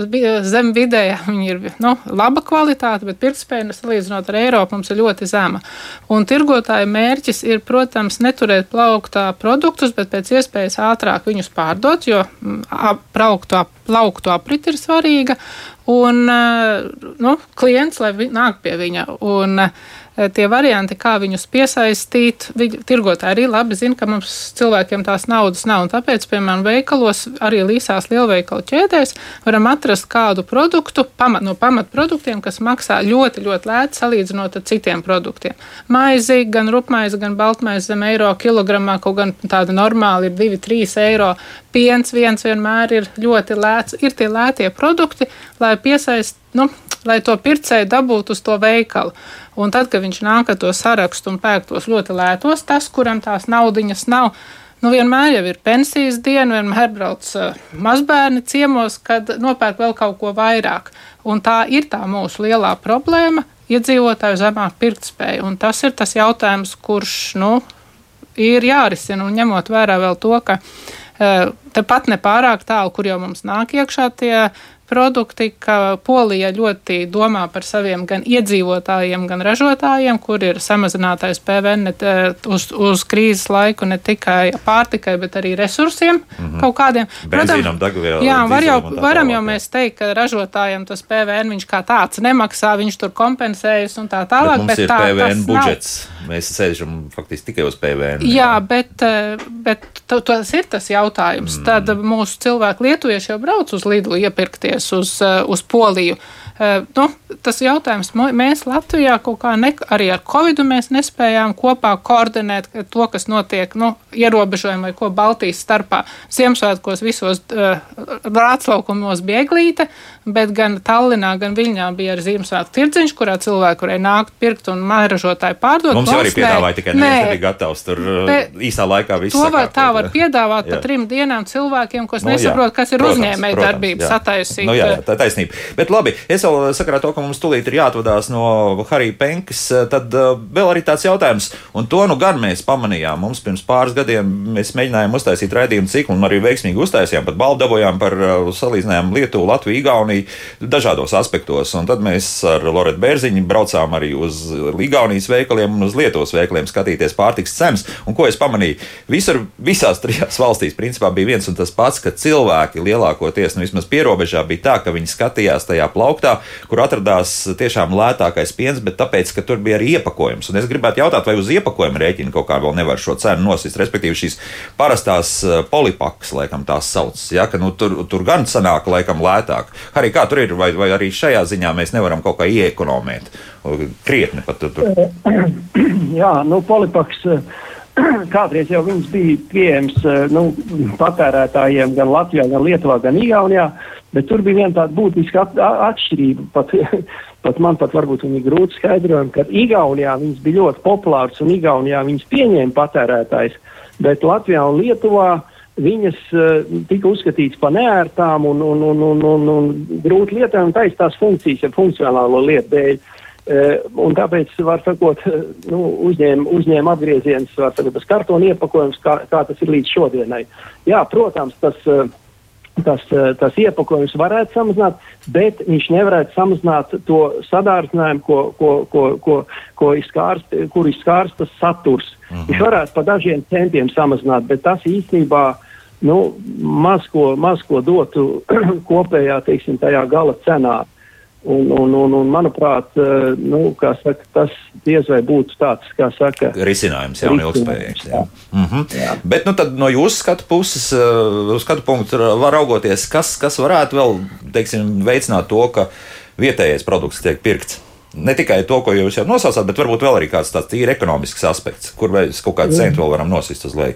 zem vidējā. Viņa ir nu, laba kvalitāte, bet pirktspēja salīdzinot ar Eiropu mums ir ļoti zema. Un tirgotāja mērķis ir, protams, neturēt plauktā produktus, bet pēc iespējas ātrāk viņus pārdot, jo plauktu, plauktu aprit ir svarīga. Un nu, klients, lai nāk pie viņa. Un, tie varianti, kā viņus piesaistīt, viņi, tirgotāji arī labi zina, ka mums cilvēkiem tās naudas nav. Tāpēc, piemēram, veikalos, arī līsās lielveikalu ķēdēs, varam atrast kādu produktu pamat, no pamatproduktiem, kas maksā ļoti, ļoti lēti salīdzinot ar citiem produktiem. Maizi, gan rupmaizi, gan baltmaizi zem eiro kilogramā, kaut gan tāda normāla ir 2-3 eiro. Piens viens vienmēr ir ļoti lēts. Ir tie lētie produkti, lai piesaist, nu, lai to pircēju dabūtu uz to veikalu. Un tad, kad viņš nāk ar to sarakstu un pērk tos ļoti lētos, tas, kuram tās naudiņas nav, nu, vienmēr jau ir pensijas diena, vienmēr brauc uh, mazbērni ciemos, kad nopērk vēl kaut ko vairāk. Un tā ir tā mūsu lielā problēma - iedzīvotāju zemāk pirktspēja. Un tas ir tas jautājums, kurš, nu, ir jārisina un ņemot vērā vēl to, ka Tepat nepārāk tālu, kur jau mums nāk iekšā tie produkti, ka Polija ļoti domā par saviem gan iedzīvotājiem, gan ražotājiem, kur ir samazinātais PVN ne, uz, uz krīzes laiku ne tikai pārtikai, bet arī resursiem mm -hmm. kaut kādiem. Benzīnam, degvielai. Jā, var jau, varam jau mēs teikt, ka ražotājiem tas PVN viņš kā tāds nemaksā, viņš tur kompensējas un tā tālāk. Bet, bet bet ir tā, PVN budžets. Nav. Mēs sēžam faktiski tikai uz PVN. Jā, jā. bet, eh, bet tas ir tas jautājums. Mm. Tad mūsu cilvēki lietuvieši jau brauc uz Lidlu iepirkties doties uz, eh, uz Poliju. Eh, nu, tas jautājums, mēs Latvijā kaut kā ne, arī ar Covid mēs nespējām kopā koordinēt to, kas notiek, nu, ierobežojumi vai ko Baltijas starpā. Ziemassvētkos visos uh, rātslaukumos bija eglīte, bet gan Tallinā, gan Viļņā bija arī Ziemassvētku tirdziņš, kurā cilvēki varēja nākt pirkt un mēražotāji pārdot. Mums jau arī piedāvāja tikai neviens nebija gatavs tur īsā laikā visu. To var, tā var piedāvāt jā. pa trim dienām cilvēkiem, kas no, nu, nesaprot, kas ir uzņēmēja darbības No, jā, jā, tā ir taisnība. Bet labi, es vēl sakarā to, ka mums tulīt ir jāatvadās no Harija Penkas, tad uh, vēl arī tāds jautājums, un to nu gan mēs pamanījām. Mums pirms pāris gadiem mēs mēģinājām uztaisīt raidījumu ciklu, un arī veiksmīgi uztaisījām, pat balvu dabūjām par uh, salīdzinājām Lietuvu, Latviju, Igauniju dažādos aspektos. Un tad mēs ar Loretu Bērziņu braucām arī uz Igaunijas veikaliem un uz Lietuvas veikaliem skatīties pārtiks cenas. Un ko es pamanīju? Visur, visās trijās valstīs principā bija viens un tas pats, ka cilvēki lielākoties, nu vismaz pierobežā, bija tā, ka viņi skatījās tajā plauktā, kur atradās tiešām lētākais piens, bet tāpēc, ka tur bija arī iepakojums. Un es gribētu jautāt, vai uz iepakojuma rēķina kaut kā vēl nevar šo cenu nosist, respektīvi šīs parastās eh, polipakas, laikam tās sauc, ja, ka nu, tur, tur gan sanāk, laikam, lētāk. Arī kā tur ir, vai, vai arī šajā ziņā mēs nevaram kaut kā iekonomēt, krietni pat tur. *clears throat* Jā, nu, polipaks. *clears throat* Kādreiz jau viņas bija pieejamas eh, nu, patērētājiem gan Latvijā, gan Lietuvā, gan Igaunijā. Uh, Bet tur bija viena tāda būtiska at atšķirība. Pat, *laughs* pat man pat varbūt viņi grūti skaidrojumi, ka Igaunijā viņas bija ļoti populāras un Igaunijā viņas pieņēma patērētājs, bet Latvijā un Lietuvā viņas uh, tika uzskatītas par neērtām un, un, un, un, un, un grūti lietām taisa tās funkcijas, ja funkcionālo lietu dēļ. Uh, un tāpēc, var sakot, nu, uzņēma, uzņēma apgrieziens, var sakot, tas kartona iepakojums, kā, kā tas ir līdz šodienai. Jā, protams, tas. Uh, tas, eh, tas iepakojums varētu samazināt, bet viņš nevarētu samazināt to sadārdzinājumu, ko, ko, ko, ko, ko izskārs, kur izskārs tas saturs. Uh mhm. -huh. Viņš varētu pa dažiem centiem samazināt, bet tas īstenībā nu, maz, ko, maz ko dotu *clears throat* kopējā, teiksim, tajā gala cenā. Un, un, un, un, manuprāt, eh, nu, saka, tas diez vai būtu tāds, kā saka, risinājums, jā, un ilgspējīgs. Jā. Mm -hmm. jā. Bet nu, no jūsu skatu puses, eh, uz skatu punktu var raugoties, kas, kas varētu vēl, teiksim, veicināt to, ka vietējais produkts tiek pirkts. Ne tikai to, ko jūs jau nosaucāt, bet varbūt vēl arī kāds tāds tīri ekonomisks aspekts, kur mēs kaut kādu centu vēl varam nosist uz leju.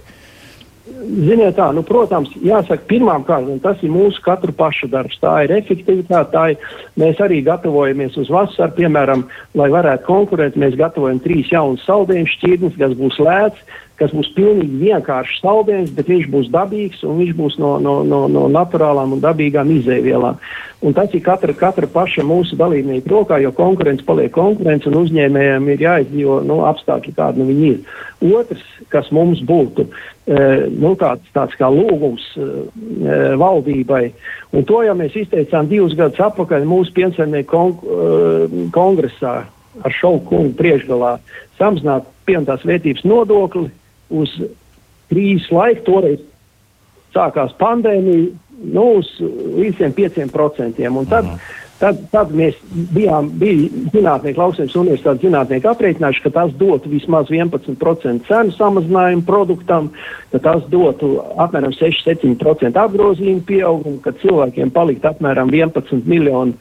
Ziniet, tā, nu, protams, jāsaka, pirmām kārtām tas ir mūsu katru pašu darbs. Tā ir efektivitāte, tā ir. Mēs arī gatavojamies uz vasaru, piemēram, lai varētu konkurēt. Mēs gatavojam trīs jaunus saldējumu šķirnes, kas būs lēts, kas būs pilnīgi vienkāršs saldējums, bet viņš būs dabīgs un viņš būs no, no, no, no naturālām un dabīgām izēvielām. Un tas ir katra, katra paša mūsu dalībnieka rokā, jo konkurence paliek konkurence un uzņēmējiem ir jāizdzīvo nu, apstākļi, kādi nu viņi ir. Otrs, kas mums būtu e, nu, tāds, tāds kā lūgums e, valdībai, un to jau mēs izteicām divus gadus atpakaļ mūsu piensaimnieku kon, e, kongresā ar šauku kungu priekšgalā, samazināt pienotās vērtības nodokli uz krīzes laiku, toreiz sākās pandēmija, nu, uz līdz 5%. Un tad, Tad, tad mēs bijām, bija zinātnieki, lauksienas universitātes zinātnieki aprēķinājuši, ka tas dotu vismaz 11% cenu samazinājumu produktam, ka tas dotu apmēram 6-7% apgrozījumu pieaugumu, ka cilvēkiem palikt apmēram 11 miljoni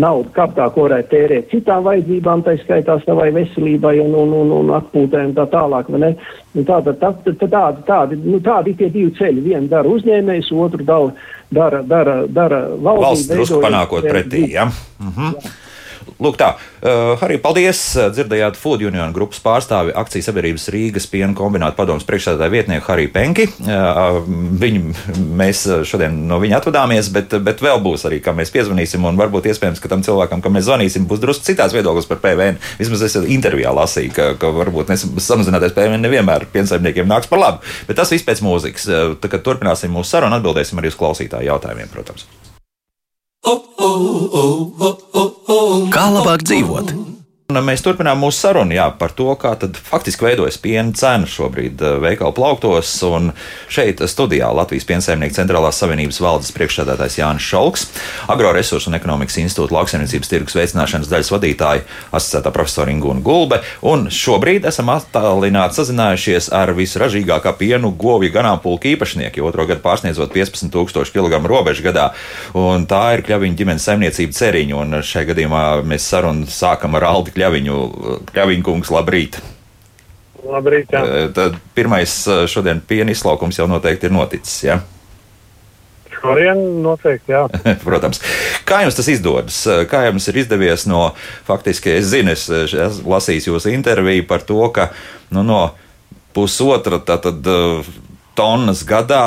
naudu kabatā, ko varētu tērēt citām vajadzībām, tā skaitā savai veselībai un, un, un, un atpūtai un tā tālāk. Nu, tāda, tā, tā, tādi, tādi, nu, tādi ir tie divi ceļi. Vienu dara uzņēmējs, otru dara, dara, dara, dara valdība. Valsts drusku panākot pretī, ja? Mhm. Lūk, tā. Uh, arī paldies. Dzirdējāt Food Union grupas pārstāvi akcijas sabiedrības Rīgas piena kombināta padomus priekšsēdētāju vietnieku Hariju Penki. Uh, viņu, mēs šodien no viņa atvadāmies, bet, bet vēl būs arī, kā mēs piezvanīsim, un varbūt iespējams, ka tam cilvēkam, kam mēs zvanīsim, būs drusku citās viedoklis par PVN. Vismaz es intervijā lasīju, ka, ka varbūt samazināties PVN nevienmēr piensaimniekiem nāks par labu. Bet tas viss pēc mūzikas. Tad, kad turpināsim mūsu sarunu, atbildēsim arī uz klausītāju jautājumiem, protams. Kā labāk dzīvot? Mēs turpinām mūsu sarunu jā, par to, kā faktiski veidojas piena cena šobrīd eh, veikalu plauktos. Šeit studijā Latvijas Piensaimnieku centrālās savienības valdes priekšsēdētājs Jānis Šalks, Agroresursu un ekonomikas institūta lauksaimniecības tirgus veicināšanas daļas vadītāja asociētā profesora Ingūna Gulbe. Un šobrīd esam attālināti sazinājušies ar visražīgākā pienu govju ganāmpulku īpašnieku, otro gadu pārsniedzot 15,000 kg robežu gadā. Un tā ir Kļaviņa ģimenes saimniecība ceriņa. Un šajā gadījumā mēs sarunu sākam ar Aldi Kļaviņu. Kļaviņu kungs, labrīt! Labrīt, jā. Tad pirmais šodien piena izlaukums jau noteikti ir noticis. Ja? Šodien noteikti, jā. *laughs* Protams. Kā jums tas izdodas? Kā jums ir izdevies no, faktiski, es zinu, es, es lasīju jūsu interviju par to, ka nu, no pusotra tātad, tonnas gadā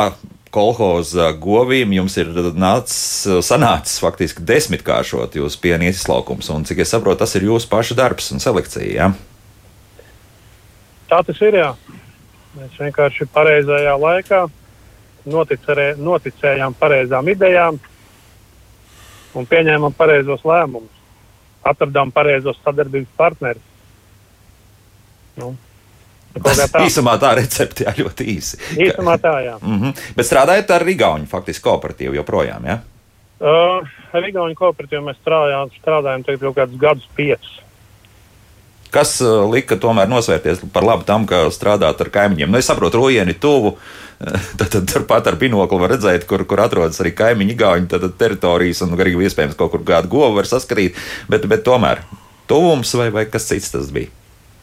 kolhoza govīm jums ir nācis, sanācis faktiski desmitkāršot jūsu piena izlaukums. Un, cik es saprotu, tas ir jūsu paša darbs un selekcija. Ja? Tā tas ir. Jā. Mēs vienkārši pareizajā laikā noticerē, noticējām pareizām idejām un pieņēmām pareizos lēmumus. Atradām pareizos sadarbības partnerus. Nu, Tā. Īsumā tā recepte jā, ļoti īsi. Īsumā tā, jā. Mm -hmm. Bet strādājat ar Rigauņu faktiski kooperatīvu joprojām, jā? Uh, ar Rigauņu kooperatīvu mēs strādājām, strādājam tagad jau kādus gadus piecus. Kas uh, lika tomēr nosvērties par labu tam, ka strādāt ar kaimiņiem? Nu, es saprotu, rojieni tuvu. *laughs* Tad, tad turpat ar binoklu var redzēt, kur, kur atrodas arī kaimiņu gāņu tad, tad teritorijas, un arī iespējams kaut kur kādu govu var saskatīt. Bet, bet tomēr tuvums vai, vai kas cits tas bija?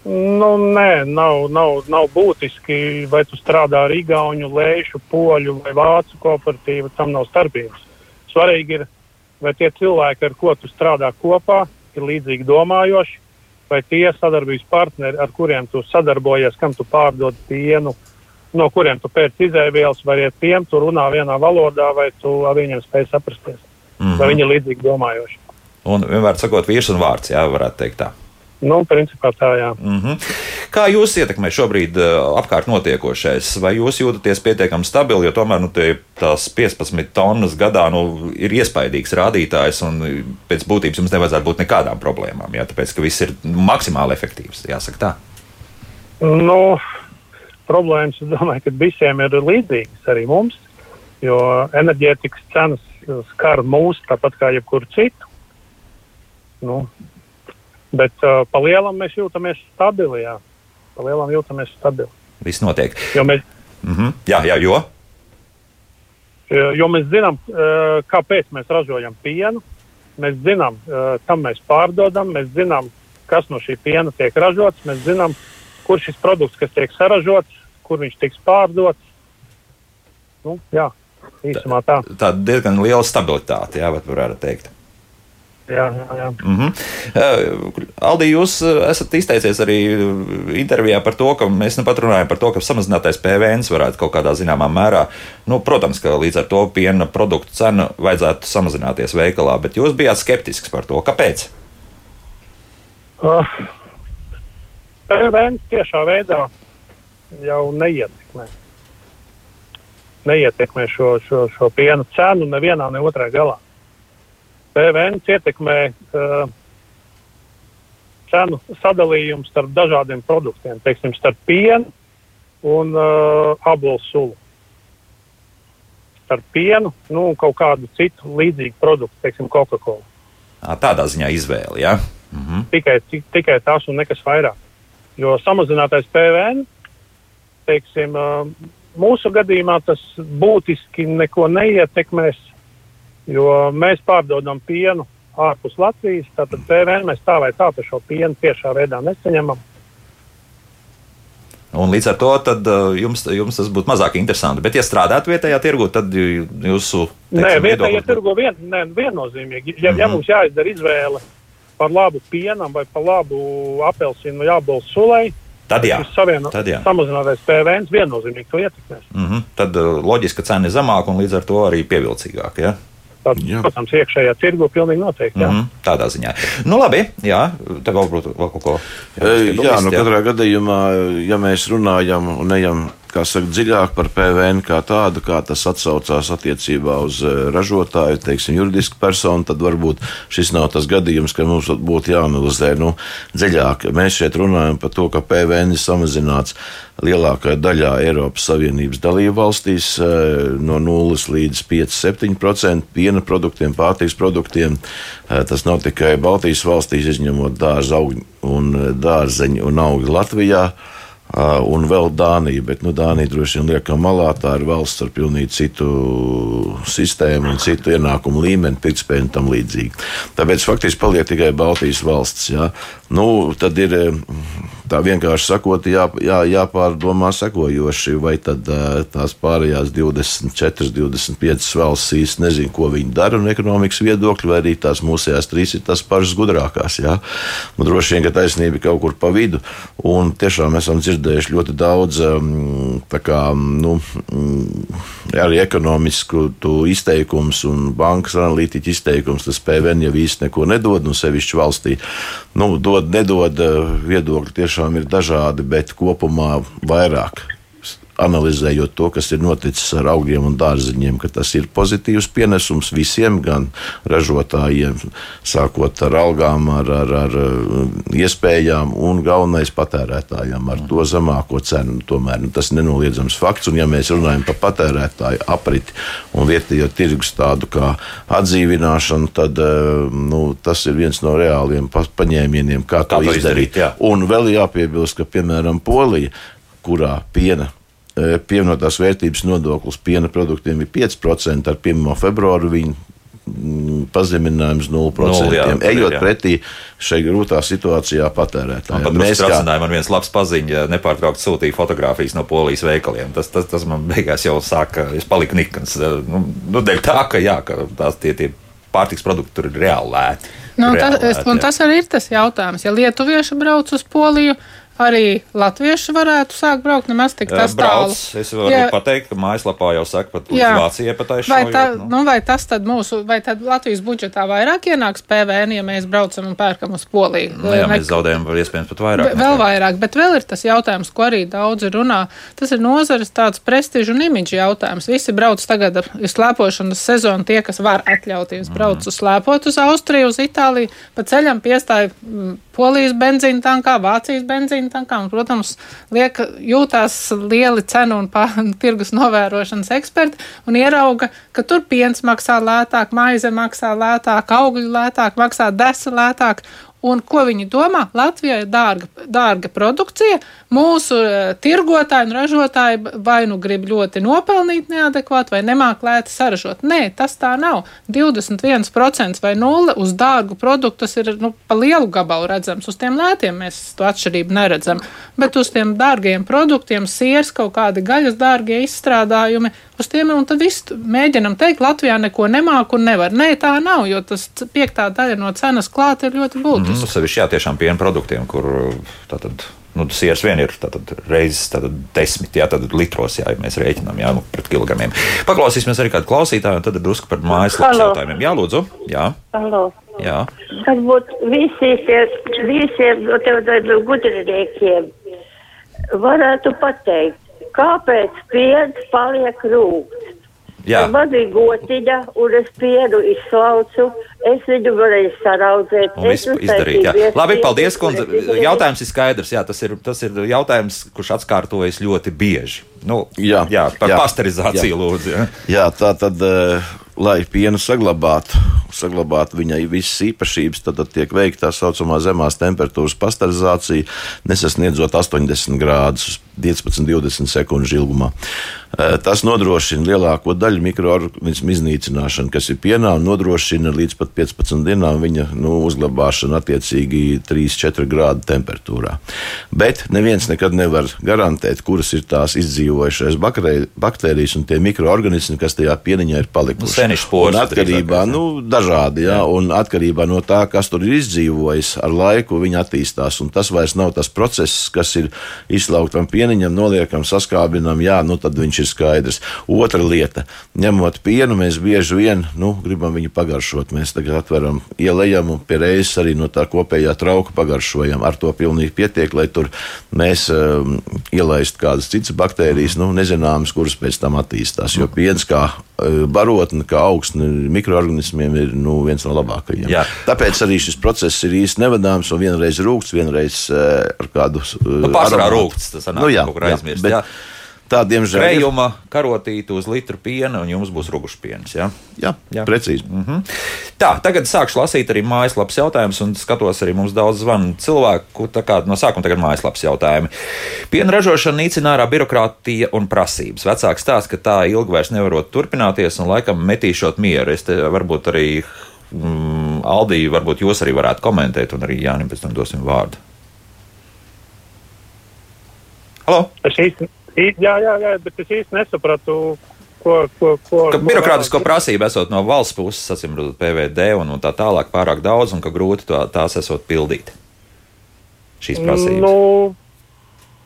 Nu, nē, nav, nav, nav būtiski, vai tu strādā ar Igaunu, Lēšu, Poļu vai Vācu kooperatīvu. Tam nav starpības. Svarīgi ir, vai tie cilvēki, ar ko tu strādā kopā, ir līdzīgi domājoši, vai tie sadarbības partneri, ar kuriem tu sadarbojies, kam tu pārdod pienu, no kuriem tu pēc izēvielas, vai ar tiem tu runā vienā valodā, vai tu ar viņiem spēj saprasties. Mm -hmm. Vai viņi ir līdzīgi domājoši. Un vienmēr sakot, vīrs un vārds, jā, varētu teikt tā. Nu, principā tā, jā. Mm -hmm. Kā jūs ietekmē šobrīd uh, apkārt notiekošais? Vai jūs jūtaties pietiekami stabili, jo tomēr nu, tās 15 tonnas gadā nu, ir iespaidīgs rādītājs, un pēc būtības jums nevajadzētu būt nekādām problēmām, jā, tāpēc ka viss ir maksimāli efektīvs, jāsaka tā. Nu, problēmas, es domāju, ka visiem ir līdzīgas arī mums, jo enerģētikas cenas skar mūs tāpat kā jebkuru citu. Nu, Bet uh, pa lielam mēs jūtamies stabili. Jā. Pa lielam jūtamies stabili. Viss notiek. Jo mēs, mm -hmm. Jā, jā, jo. Jo mēs zinām, uh, kāpēc mēs ražojam pienu. Mēs zinām, uh, kam mēs pārdodam. Mēs zinām, kas no šī piena tiek ražots. Mēs zinām, kur šis produkts, kas tiek saražots, kur viņš tiks pārdots. Nu, jā, īsumā tā. Tā diezgan liela stabilitāte, jā, varētu teikt. Jā, jā, jā. Mm -hmm. uh, Aldī, jūs uh, esat izteicies arī intervijā par to, ka mēs nu pat runājam par to, ka samazinātais PVN varētu kaut kādā zināmā mērā, nu, protams, ka līdz ar to piena produktu cenu vajadzētu samazināties veikalā, bet jūs bijāt skeptisks par to. Kāpēc? Uh, PVN tiešā veidā jau neietekmē. Neietekmē šo, šo, šo piena cenu nevienā, ne otrā galā. PVN ietekmē uh, cenu sadalījumu starp dažādiem produktiem, teiksim, starp pienu un uh, apelsīnu sulu. Starp pienu nu, un kaut kādu citu līdzīgu produktu, teiksim, Coca-Cola. Tādā ziņā izvēle. Ja? Mhm. tikai, ti- tikai tas un nekas vairāk. Jo samazinātais PVN, teiksim, ā, mūsu gadījumā tas būtiski neko neietekmēs, jo mēs pārdodam pienu ārpus Latvijas, tātad PVN mēs tā vai tā par šo pienu tiešā veidā nesaņemam. Un līdz ar to tad, uh, jums, jums tas būtu mazāk interesanti. Bet, ja strādājat vietējā tirgu, tad jū- jūsu Nē, teiksim, vietējie viedoklis būtu- tirgo vien, ne, viennozīmīgi. Ja, ja mums jāizdara izvēle par labu pienam vai par labu apelsīnu vai jābols sulai, Tad jā. savieno- Tad jā. samazinātais PVN viennozīmīgi to ietekmēs. Mhm. Tad uh, loģiski, ka cena ir zemāka un līdz ar to arī pievilcīgāka. Ja? Tad, Jā. protams, iekšējā tirgu pilnīgi noteikti. Jā. Mhm. Tādā ziņā. Nu, labi, jā, tev vēl būtu vēl kaut ko. E, Jā, nu, jā. katrā gadījumā, ja mēs runājam un ejam kā saka, dziļāk par PVN kā tādu, kā tas atsaucās attiecībā uz e, ražotāju, teiksim, juridisku personu, tad varbūt šis nav tas gadījums, ka mums būtu jāanalizē nu, dziļāk. Mēs šeit runājam par to, ka PVN ir samazināts lielākajā daļā Eiropas Savienības dalību valstīs e, no 0 līdz 5-7% piena produktiem, pārtīks produktiem. E, Tas nav tikai Baltijas valstīs, izņemot dārza augļu un dārzeņu un augļu Latvijā. Uh, un vēl Dānija, bet nu, Dānija droši vien liekam malā. Tā ir valsts ar pilnīgi citu sistēmu un citu ienākumu līmeni, pirktspēju un tam līdzīgi. Tāpēc faktiski paliek tikai Baltijas valsts. Jā. Nu, tad ir eh, tā vienkārši sakot, jā, jā, jāpārdomā sekojoši, vai tad uh, tās pārējās 24, 25 valsts īsti nezina, ko viņi dara no ekonomikas viedokļa, vai arī tās mūsējās trīs ir tās pašas gudrākās. Jā. Nu, droši vien, ka taisnība ir kaut kur pa vidu, un tiešām esam dzirdējuši ļoti daudz tā kā, nu, mm, arī ekonomisku izteikumus un bankas analītiķu izteikumus. Tas PVN jau īsti neko nedod, nu, sevišķi valstī. Nu, dod, nedod, eh, viedokļi tiešām ir dažādi, bet kopumā vairāk analizējot to, kas ir noticis ar augļiem un dārzeņiem, ka tas ir pozitīvs pienesums visiem, gan ražotājiem, sākot ar algām, ar, ar, ar uh, iespējām, un galvenais patērētājiem ar to zemāko cenu. Tomēr nu, tas ir nenoliedzams fakts, un ja mēs runājam par patērētāju apriti un vietējo tirgus tādu kā atdzīvināšanu, tad uh, nu, tas ir viens no reāliem pa- paņēmieniem, kā, Kā to izdarīt, izdarīt. jā. Un vēl jāpiebilst, ka piemēram Polija, kurā piena pievienotās vērtības nodoklis piena produktiem ir 5%, ar 1. februāru viņi mm, pazeminājums 0%. Nulli, jā, ejot jā. pretī šai grūtā situācijā patērētājiem. pat Mēs mēs kā viens labs paziņš, nepārtraukti sūtīja fotogrāfijas no polijas veikaliem. Tas, tas, tas man beigās jau sāka, es paliku nikns. Nu, nu, dēļ tā, ka, jā, ka tās tie, tie pārtiks produkti tur ir reāli lēti. Nu, Reāli tas, jā. tas arī ir tas jautājums. Ja lietuvieši brauc uz Poliju, arī latvieši varētu sākt braukt nemaz tik Jā, tas brauc. tālu. Es varu Ja- pateikt, ka mājaslapā jau saka, pat Jā. Vācijai pat Vai, aizšaujot. tā, nu. nu, vai tas tad mūsu, vai tad Latvijas budžetā vairāk ienāks PVN, ja mēs braucam un pērkam uz Poliju? Nu, jā, Ne- mēs zaudējam iespējams pat vairāk. Ve- Vēl vairāk, bet vēl ir tas jautājums, ko arī daudzi runā. Tas ir nozares tāds prestižu un imidžu jautājums. Visi brauc tagad, ir slēpošanas sezona, tie, kas var atļauties braukt uz slēpot uz Austriju, uz Itāliju, pa ceļam piestāja mm, Polijas benzīna tankā, Vācijas benzīna tankā, un, protams, liek, jūtās lieli cenu un pā, *laughs* tirgus novērošanas eksperti un ierauga, ka tur piens maksā lētāk, maize maksā lētāk, augļi lētāk, maksā desa lētāk. Un ko viņi domā? Latvijai ir dārga, dārga produkcija. Mūsu uh, tirgotāji un ražotāji vai nu grib ļoti nopelnīt neadekvāti, vai nemāk lēti saražot. Nē, tas tā nav. 21% vai 0 uz dārgu produktu tas ir nu, pa lielu gabalu redzams. Uz tiem lētiem mēs to atšķirību neredzam. Bet uz tiem dārgiem produktiem, siers, kaut kādi gaļas dārgie izstrādājumi, uz tiem un tad viss mēģinam teikt, Latvijā neko nemāk un nevar. Nē, tā nav, jo tas piektā daļa no cenas klāta ir ļoti būtiska. Nu, sevišķi jā, tiešām piena produktiem, kur tātad. Nu, tas siers vien ir tātad, reizes tātad, desmit, jā, tātad litros, jā, ja mēs rēķinām, jā, nu, pret kilogramiem. Paklausīsimies arī kādu klausītāju, un tad drusku par mājaslapas jautājumiem. Jā, lūdzu, jā, Halo. jā. Varbūt visi tie, visiem no tev tādiem gudriniekiem varētu pateikt, kāpēc piens paliek rūgs. jā. Man bija gotiņa, un es pienu izslaucu, es viņu varēju saraudzēt. Un viss izdarīt. Jā. Labi, paldies, kundze. Jautājums ir skaidrs. Jā, tas, ir, tas ir jautājums, kurš atkārtojas ļoti bieži. Nu, Jā, jā par jā, pasterizāciju jā. lūdzu. Jā. Jā, tā tad, eh, lai pienu saglabātu saglabāt viņai visas īpašības, tad, tad tiek veikta tā saucamā zemās temperatūras pasterizācija, nesasniedzot 80 grādus 15-20 sekundžu ilgumā. Eh, tas nodrošina lielāko daļu mikroorganismu iznīcināšanu, kas ir pienā, un nodrošina līdz pat 15 dienām viņa nu, uzglabāšanu attiecīgi 3-4 grādu temperatūrā. Bet neviens nekad nevar garantēt, kuras ir tās izdzīvojušās baktērijas un tie mikroorganismi, kas tajā pieniņā ir palikuši. Senišpors. Atkarībā, nu, dažādi, jā, un atkarībā no tā, kas tur ir izdzīvojis, ar laiku viņi attīstās, un tas vairs nav tas process, kas ir izslauktam pieniņam, noliekam, saskābinam, jā, nu tad viņš ir skaidrs. Otra lieta, ņemot pienu, mēs bieži vien nu, gribam viņu pagaršot. Mēs tagad atveram, ielējam un pie reizes arī no tā kopējā trauka pagaršojam. Ar to pilnīgi pietiek, lai tur mēs um, ielaistu kādas citas baktērijas, nu, nezināmas, kuras pēc tam attīstās. Jo piens kā barotne, kā augstne mikroorganismiem ir nu, viens no labākajiem. Jā. Tāpēc arī šis process ir īsti nevadāms un vienreiz rūkts, vienreiz uh, ar kādu. Uh, nu, Pārsvarā rūkts, tas sanāk, nu, jā, kaut kur aizmirst. Jā, bet, Tā, diemžēl, krējuma karotīte uz litru piena, un jums būs rūkstošpiens. Ja? Jā, jā, precīzi. Mm -hmm. Tā, tagad sākšu lasīt arī mājaslapas jautājumus, un skatos arī mums daudz zvanu cilvēku. Kā, no sākuma tagad mājaslapas jautājumi. Piena ražošana nīcina ārā birokrātija un prasības. Vecāks stāsta, ka tā ilgi vairs nevarot turpināties, un laikam metīšot mieru. Es te varbūt arī mm, Aldī, varbūt jūs arī varētu komentēt, un arī Jānis pēc tam dosim vārdu. Halo! Es īsti Jā, jā, jā, bet es īsti nesapratu, ko. ko, ko ka birokrātisko prasību esot no valsts puses, acīm redzot, PVD un, un tā tālāk pārāk daudz, un ka grūti to, tās esot pildīt. Šīs prasības. Nu,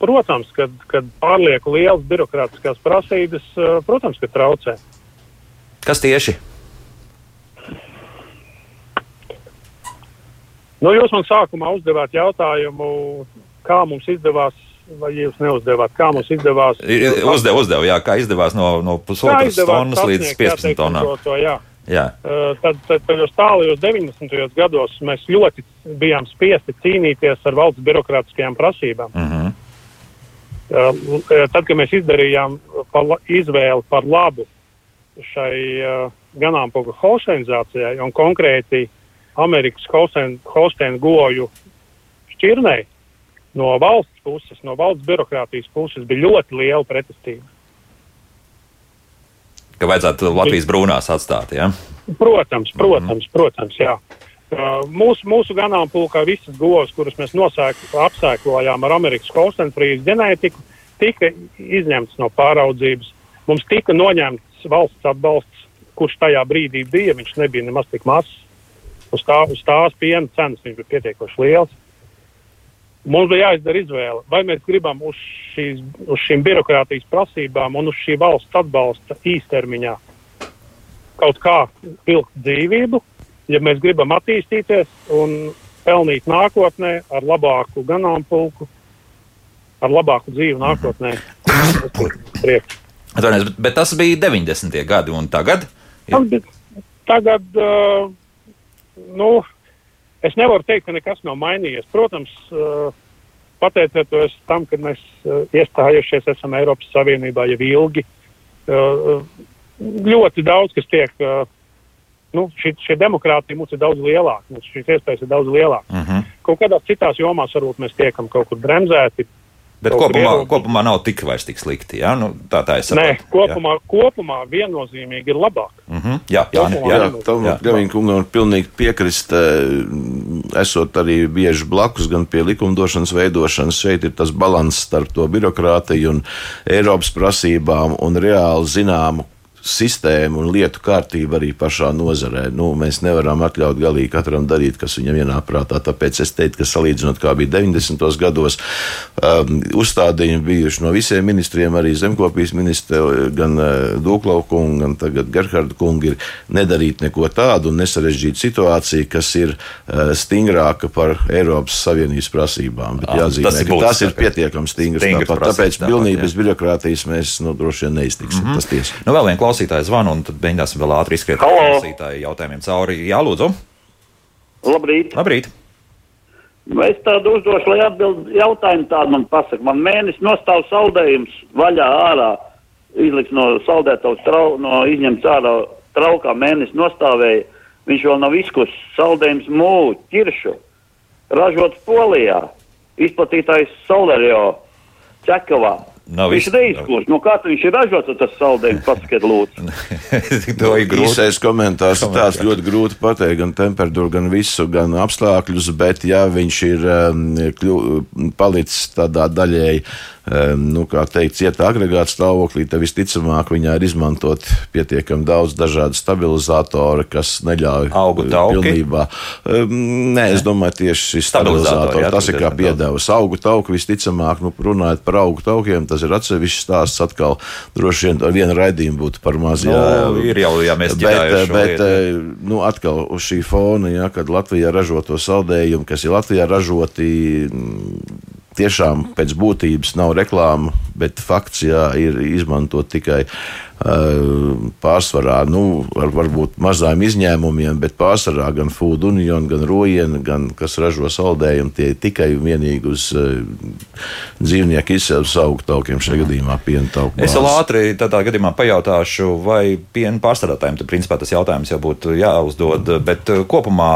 protams, kad, kad pārlieku lielas birokrātiskās prasības, eh, protams, ka traucē. Kas tieši? Nu, jūs man sākumā uzdevāt jautājumu, kā mums izdevās vai jūs neuzdevāt? Kā mums izdevās? Uzdev, uzdev, jā, kā izdevās no, no pusotras tonnas līdz 15 tonnām. To, jā. Tad, tad tajos tālajos 90. gados mēs ļoti bijām spiesti cīnīties ar valsts birokrātiskajām prasībām. Uh -huh. uh, tad, kad mēs izdarījām par, izvēli par labu šai ganāmpulka holsteinizācijai un konkrēti Amerikas holsteinu goju šķirnei, no valsts puses, no valsts birokrātijas puses bija ļoti liela pretestība. Ka vajadzētu Latvijas brūnās atstāt, jā? Ja? Protams, protams, mm -hmm. protams, jā. Uh, mūsu, mūsu ganāmpulkā visas govs, kuras mēs nosēk, apsēklojām ar Amerikas Holstenfrīzes ģenētiku, tika izņemtas no pāraudzības. Mums tika noņemts valsts atbalsts, kurš tajā brīdī bija. Viņš nebija nemaz tik mazs. Uz, tā, uz tās piena cenas viņš bija pietiekoši liels. Mums bija jāizdara izvēle, vai mēs gribam uz, šīs, uz šīm birokrātijas prasībām un uz šī valsts atbalsta īstermiņā kaut kā vilkt dzīvību, ja mēs gribam attīstīties un pelnīt nākotnē ar labāku ganāmpulku, ar labāku dzīvi nākotnē. Atvainojos, bet, bet tas bija 90. gadi un tagad? Ir... Tagad, uh, nu, Es nevaru teikt, ka nekas nav mainījies. Protams, uh, pateicoties tam, ka mēs uh, iestājušies esam Eiropas Savienībā jau ilgi, uh, ļoti daudz kas tiek. Nu, šī, šī demokrātija mums ir daudz lielāka, mums šīs iespējas ir daudz lielākas. Uh -huh. Kaut kādās citās jomās varbūt mēs tiekam kaut kur bremzēti, Bet kopumā, kopumā nav tik vairs tik slikti. Ja? Nu, tā tā ir. Nē, kopumā, jā. kopumā viennozīmīgi ir labāk. Mm -hmm. Jā, jā, kopumā jā, jā tam Gavīna kungam var pilnīgi piekrist. Eh, esot arī bieži blakus gan pie likumdošanas veidošanas, šeit ir tas balans starp to birokrātiju un Eiropas prasībām un reāli zināmu sistēma un lietu kārtība arī pašā nozarē. Nu, mēs nevaram atļaut galīgi katram darīt, kas viņam ienāk prātā. Tāpēc es teiktu, ka salīdzinot, kā bija 90. gados, um, uzstādījumi bijuši no visiem ministriem, arī zemkopijas ministra, gan uh, Dūklaukunga, gan tagad Gerharda kunga, ir nedarīt neko tādu un nesarežģīt situāciju, kas ir uh, stingrāka par Eiropas Savienības prasībām. Bet jāzīmē, tas, ka tas ir pietiekami stingrs. stingrs tāpat, tāpēc pilnīgi bez birokrātijas mēs nu, droši vien neiztiksim. Mm -hmm. Tas tiesa. Nu, klausītāja zvanu, un tad mēģināsim vēl ātri izskriet klausītāju jautājumiem cauri. Jā, lūdzu. Labrīt. Labrīt. Es tādu uzdošu, lai atbild jautājumu tādu man pasaka. Man mēnesis nostāv saldējums vaļā ārā, izliks no saldētavas, trau, no izņemts ārā traukā mēnesis nostāvēja. viņš vēl nav izkusis saldējums mūķu, ķiršu, ražots Polijā, izplatītājs Solerio, Čekavā. Nav viņš iz- neizkurs. No kā viņš ir ražots, tas saldējums, pasakiet lūdzu. *laughs* to ir grūti. Īsais komentārs ir tāds ļoti grūti pateikt, gan temperatūru, gan visu, gan apstākļus, bet ja viņš ir um, kļu, palicis tādā daļēji, um, nu, kā teikt, cieta agregāta stāvoklī, tad visticamāk viņā ir izmantot pietiekami daudz dažādu stabilizatoru, kas neļauj Augu tauki? pilnībā. Um, nē, es domāju, tieši šis jā, tas ir kā piedevas. Augu tauku visticamāk, nu, runājot par augu taukiem, tas ir atsevišķs stāsts atkal. Droši vien ar vienu raidījumu būtu par maz. Nu, jā, ir jau, ja mēs Bet, ģidājuši šo bet lietu. eh, nu, atkal uz šī fona, ja, kad Latvijā ražoto saldējumu, kas ir Latvijā ražoti, mm, tiešām pēc būtības nav reklāma, bet fakts jā, ir izmantot tikai uh, pārsvarā, nu, var, varbūt mazām izņēmumiem, bet pārsvarā gan Food Union, gan Rojiena, gan kas ražo saldējumu, tie ir tikai un vienīgi uz uh, dzīvnieku izcelsmes augu taukiem, šajā gadījumā piena tauku. Es vēl ātri tādā gadījumā pajautāšu, vai piena pārstrādātājiem tad principā tas jautājums jau būtu jāuzdod. Bet eh, kopumā,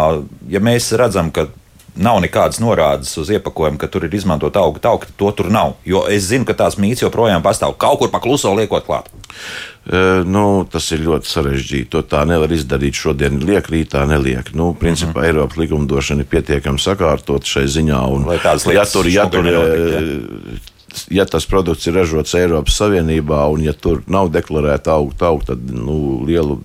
ja mēs redzam, ka nav nekādas norādes uz iepakojumu, ka tur ir izmantot auga tauku, tad to tur nav. Jo es zinu, ka tās mīts joprojām pastāv. Kaut kur pakluso liekot klāt. Uh, nu, tas ir ļoti sarežģīti. To tā nevar izdarīt šodien. Liek, rītā neliek. Nu, principā mm -hmm. Eiropas likumdošana ir pietiekami sakārtot šai ziņā. Un, Lai tādas ja lietas tur, ja, tur, šogad nenotiek, eh, ja tas produkts ir ražots Eiropas Savienībā un ja tur nav deklarēta auga tauka, tad nu, lielu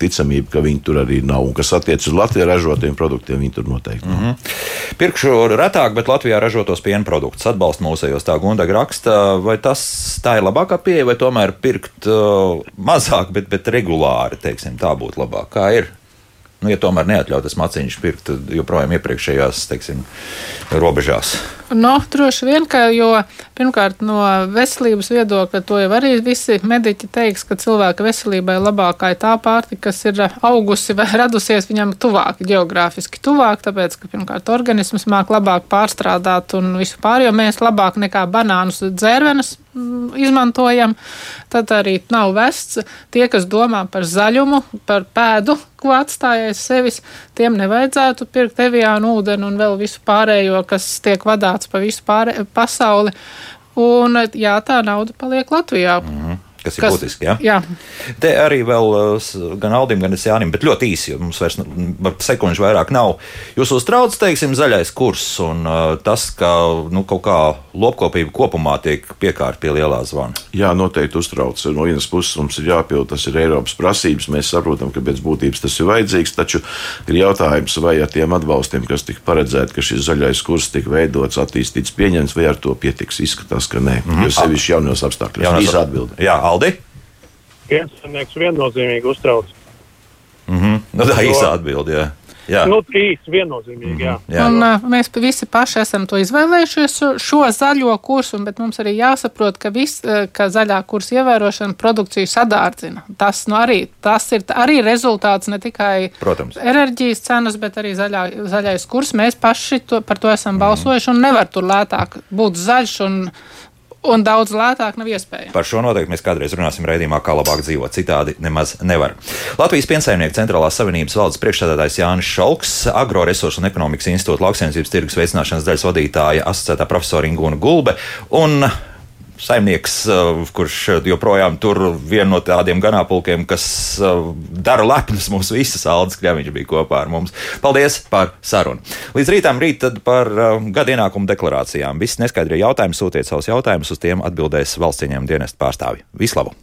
ticamību, ka viņi tur arī nav. Un kas attiecas uz Latvijas ražotiem produktiem, viņi tur noteikti nav. Mm -hmm. Pirkšu retāk, bet Latvijā ražotos piena produktus atbalsta mūsējos. Tā Gundaga raksta, vai tas tā ir labākā pieeja, vai tomēr pirkt uh, mazāk, bet, bet regulāri, teiksim, tā būtu labāk. Kā ir? Nu, ja tomēr neatļauj tas maciņš pirkt joprojām iepriekšējās, teiksim, robežās. No, droši vien, ka, jo pirmkārt no veselības viedokļa to jau arī visi mediķi teiks, ka cilvēka veselībai labākā ir tā pārtika, kas ir augusi vai *laughs* radusies viņam tuvāk, geogrāfiski tuvāk, tāpēc, ka pirmkārt organisms māk labāk pārstrādāt un visu pārējo mēs labāk nekā banānus dzērvenes mm, izmantojam, tad arī nav vests. Tie, kas domā par zaļumu, par pēdu, ko atstāja sevis, tiem nevajadzētu pirkt eviānu ūdeni un vēl visu pārējo, kas tiek vadāts pa visu pārē, pasauli. Un jā, tā nauda paliek Latvijā. Mm. Kas ir būtiski. Ja? Jā, Te arī vēl s- gan Aldim, gan es Jānim, bet ļoti īsi, jo mums vairs sekundžu vairāk nav. Jūs uztrauc, teiksim, zaļais kurs un uh, tas, ka nu, kaut kā lopkopība kopumā tiek piekārta pie lielā zvana. Jā, noteikti uztrauc. No vienas puses mums ir jāpild, tas ir Eiropas prasības. Mēs saprotam, ka pēc būtības tas ir vajadzīgs, taču ir jautājums, vai ar tiem atbalstiem, kas tika paredzēti, ka šis zaļais kurs tika veidots, attīstīts, pieņemts, vai ar to pietiks. Izskatās, ka nē. Mm -hmm. Jo sevišķi jaunos apstākļos. Jaunās- Īsa atbilde. Jā, Aldi. Piensaimnieks viennozīmīgi uztrauc. Mm -hmm. nu, tā īsa atbilde. Jā. Jā. Nu, īsti viennozīmīgi, jā. Jā. Un, uh, mēs visi paši esam to izvēlējušies, šo- zaļo kursu, bet mums arī jāsaprot, ka, vis, uh, ka zaļā kursa ievērošana produkciju sadārdzina. Tas, nu, arī, tas ir arī rezultāts ne tikai Protams. enerģijas cenas, bet arī zaļā, zaļais kurs. Mēs paši to, par to esam balsojuši un nevar tur lētāk būt zaļš un, un daudz lētāk nav iespējams. Par šo noteikti mēs kādreiz runāsim raidījumā, kā labāk dzīvot. Citādi nemaz nevar. Latvijas piensaimnieku centrālās savienības valdes priekšstādātājs Jānis Šalks, Agroresursu un ekonomikas institūta lauksainicības tirgus veicināšanas daļas vadītāja, asociētā profesora Ingūna Gulbe un saimnieks, uh, kurš joprojām tur viena no tādiem ganāpulkiem, kas uh, dara lepnus mūs visas Aldis Kļaviņš bija kopā ar mums. Paldies par sarunu. Līdz rītam rīt par uh, gada ienākumu deklarācijām. Visi neskaidrie jautājumi sūtiet savus jautājumus, uz tiem atbildēs valsts ieņēmuma dienesta pārstāvji. Vislabu!